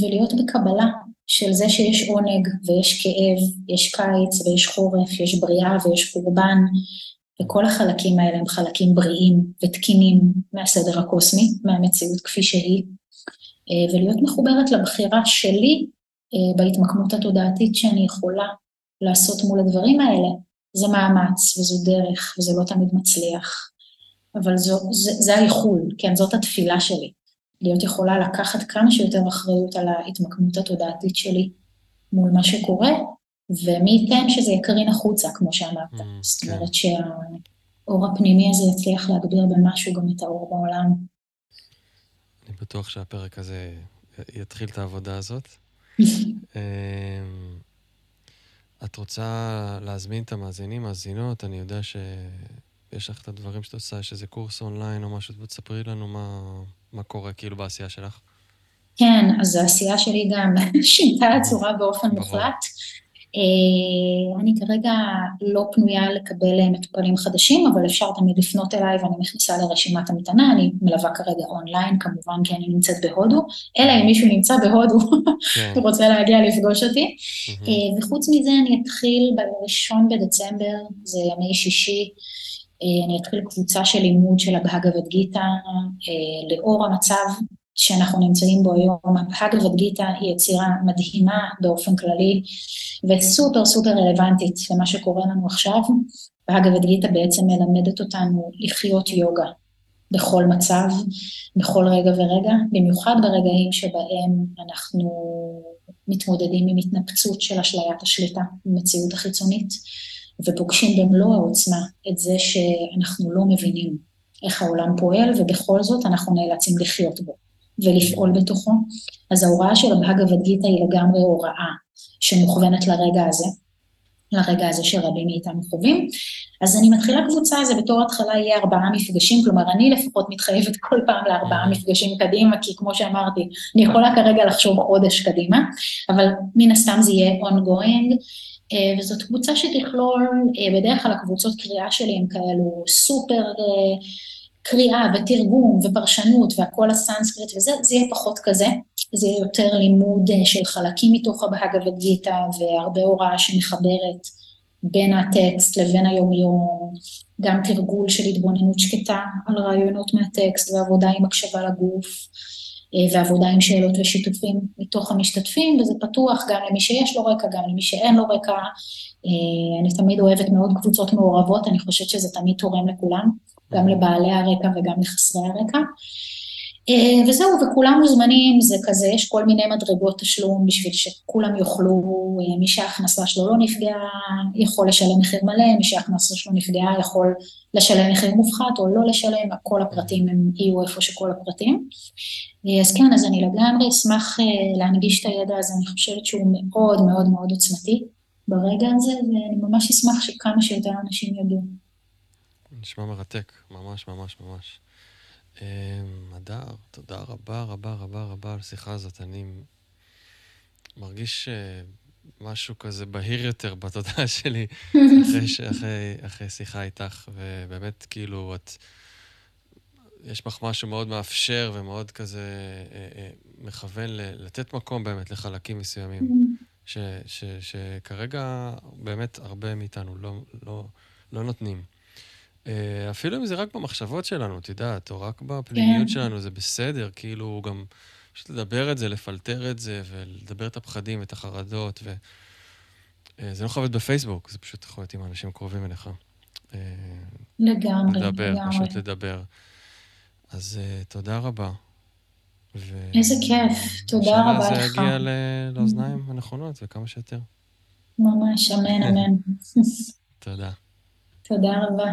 ולהיות בקבלה של זה שיש עונג ויש כאב, יש קיץ ויש חורף, יש בריאה ויש חורבן, וכל החלקים האלה הם חלקים בריאים ותקינים מהסדר הקוסמי, מהמציאות כפי שהיא, ולהיות מחוברת לבחירה שלי אה, בהתמקמות התודעתית שאני יכולה לעשות מול הדברים האלה, זה מאמץ וזו דרך וזה לא תמיד מצליח. אבל זו, זה, זה האיחול, כן, זאת התפילה שלי. להיות יכולה לקחת כמה שיותר אחריות על ההתמקמות התודעתית שלי מול מה שקורה, ומי ייתן שזה יקרין החוצה, כמו שאמרת. Mm, זאת אומרת כן. שהאור הפנימי הזה יצליח להגביר במשהו גם את האור בעולם. אני בטוח שהפרק הזה יתחיל את העבודה הזאת. *laughs* אמ, את רוצה להזמין את המאזינים, מאזינות, אני יודע שיש לך את הדברים שאת עושה, יש איזה קורס אונליין או משהו, ותספרי לנו מה, מה קורה כאילו בעשייה שלך. כן, אז העשייה שלי גם *laughs* שינתה הצורה באופן מוחלט. אה, אני כרגע לא פנויה לקבל אה, מטופלים חדשים, אבל אפשר תמיד לפנות אליי ואני מכניסה לרשימת המתנה, אני מלווה כרגע אונליין, כמובן כי אני נמצאת בהודו, אלא אם מישהו נמצא בהודו כן. *laughs* ורוצה להגיע לפגוש אותי. אה, וחוץ מזה אני אתחיל בראשון בדצמבר, זה ימי שישי, אני אתחיל קבוצה של לימוד של הבהגבד גיתא לאור המצב שאנחנו נמצאים בו היום, הבהגבד גיתא היא יצירה מדהימה באופן כללי וסופר סופר רלוונטית למה שקורה לנו עכשיו. בהגבד גיתא בעצם מלמדת אותנו לחיות יוגה בכל מצב, בכל רגע ורגע, במיוחד ברגעים שבהם אנחנו מתמודדים עם התנפצות של אשליית השליטה במציאות החיצונית, ופוגשים במלוא העוצמה את זה שאנחנו לא מבינים איך העולם פועל, ובכל זאת אנחנו נאלצים לחיות בו. ולפעול בתוכו. אז ההוראה של הבהגבד גיתא היא לגמרי הוראה שמוכוונת לרגע הזה, לרגע הזה שרבים מאיתנו חווים. אז אני מתחילה קבוצה, זה בתור התחלה יהיה ארבעה מפגשים, כלומר אני לפחות מתחייבת כל פעם לארבעה מפגשים קדימה, כי כמו שאמרתי, אני יכולה כרגע לחשוב חודש קדימה, אבל מן הסתם זה יהיה ongoing. אה, וזאת קבוצה שתכלול, אה, בדרך כלל הקבוצות קריאה שלי הן כאלו סופר אה, קריאה ותרגום ופרשנות והכל הסנסקריט וזה, זה יהיה פחות כזה, זה יהיה יותר לימוד אה, של חלקים מתוך הבהגבד גיתא והרבה הוראה שמחברת בין הטקסט לבין היומיום, גם תרגול של התבוננות שקטה על רעיונות מהטקסט ועבודה עם הקשבה לגוף אה, ועבודה עם שאלות ושיתופים מתוך המשתתפים, וזה פתוח גם למי שיש לו רקע, גם למי שאין לו רקע. אה, אני תמיד אוהבת מאוד קבוצות מעורבות, אני חושבת שזה תמיד תורם לכולם. גם לבעלי הרקע וגם לחסרי הרקע. אה, וזהו, וכולם מוזמנים, זה כזה, יש כל מיני מדרגות תשלום בשביל שכולם יוכלו, אה, מי שההכנסה שלו לא נפגעה יכול לשלם מחיר מלא, מי שההכנסה שלו נפגעה יכול לשלם מחיר מופחת או לא לשלם, כל הפרטים הם יהיו איפה שכל הפרטים. אה, אז כן, אז אני לגמרי אשמח להנגיש את הידע הזה, אני חושבת שהוא מאוד מאוד מאוד עוצמתי ברגע הזה, ואני ממש אשמח שכמה שיותר אנשים ידעו. נשמע מרתק, ממש ממש ממש. הדר, אמ, תודה רבה רבה רבה רבה על השיחה הזאת. אני מרגיש אה, משהו כזה בהיר יותר בתודעה *laughs* שלי אחרי, אחרי, אחרי שיחה איתך, ובאמת, כאילו, את... יש בך משהו מאוד מאפשר ומאוד כזה אה, אה, מכוון לתת מקום באמת לחלקים מסוימים. ש, ש, שכרגע באמת הרבה מאיתנו לא, לא, לא נותנים. אה, אפילו אם זה רק במחשבות שלנו, את יודעת, או רק בפנימיות כן. שלנו, זה בסדר, כאילו גם פשוט לדבר את זה, לפלטר את זה, ולדבר את הפחדים ואת החרדות, ו... אה, זה לא חייב להיות בפייסבוק, זה פשוט יכול להיות עם אנשים קרובים אליך. אה, לגמרי, לדבר, לגמרי. פשוט לדבר. אז uh, תודה רבה. ו... איזה כיף, תודה רבה לך. ושזה יגיע לאוזניים הנכונות וכמה שיותר. ממש, אמן, אמן. *laughs* תודה. תודה רבה.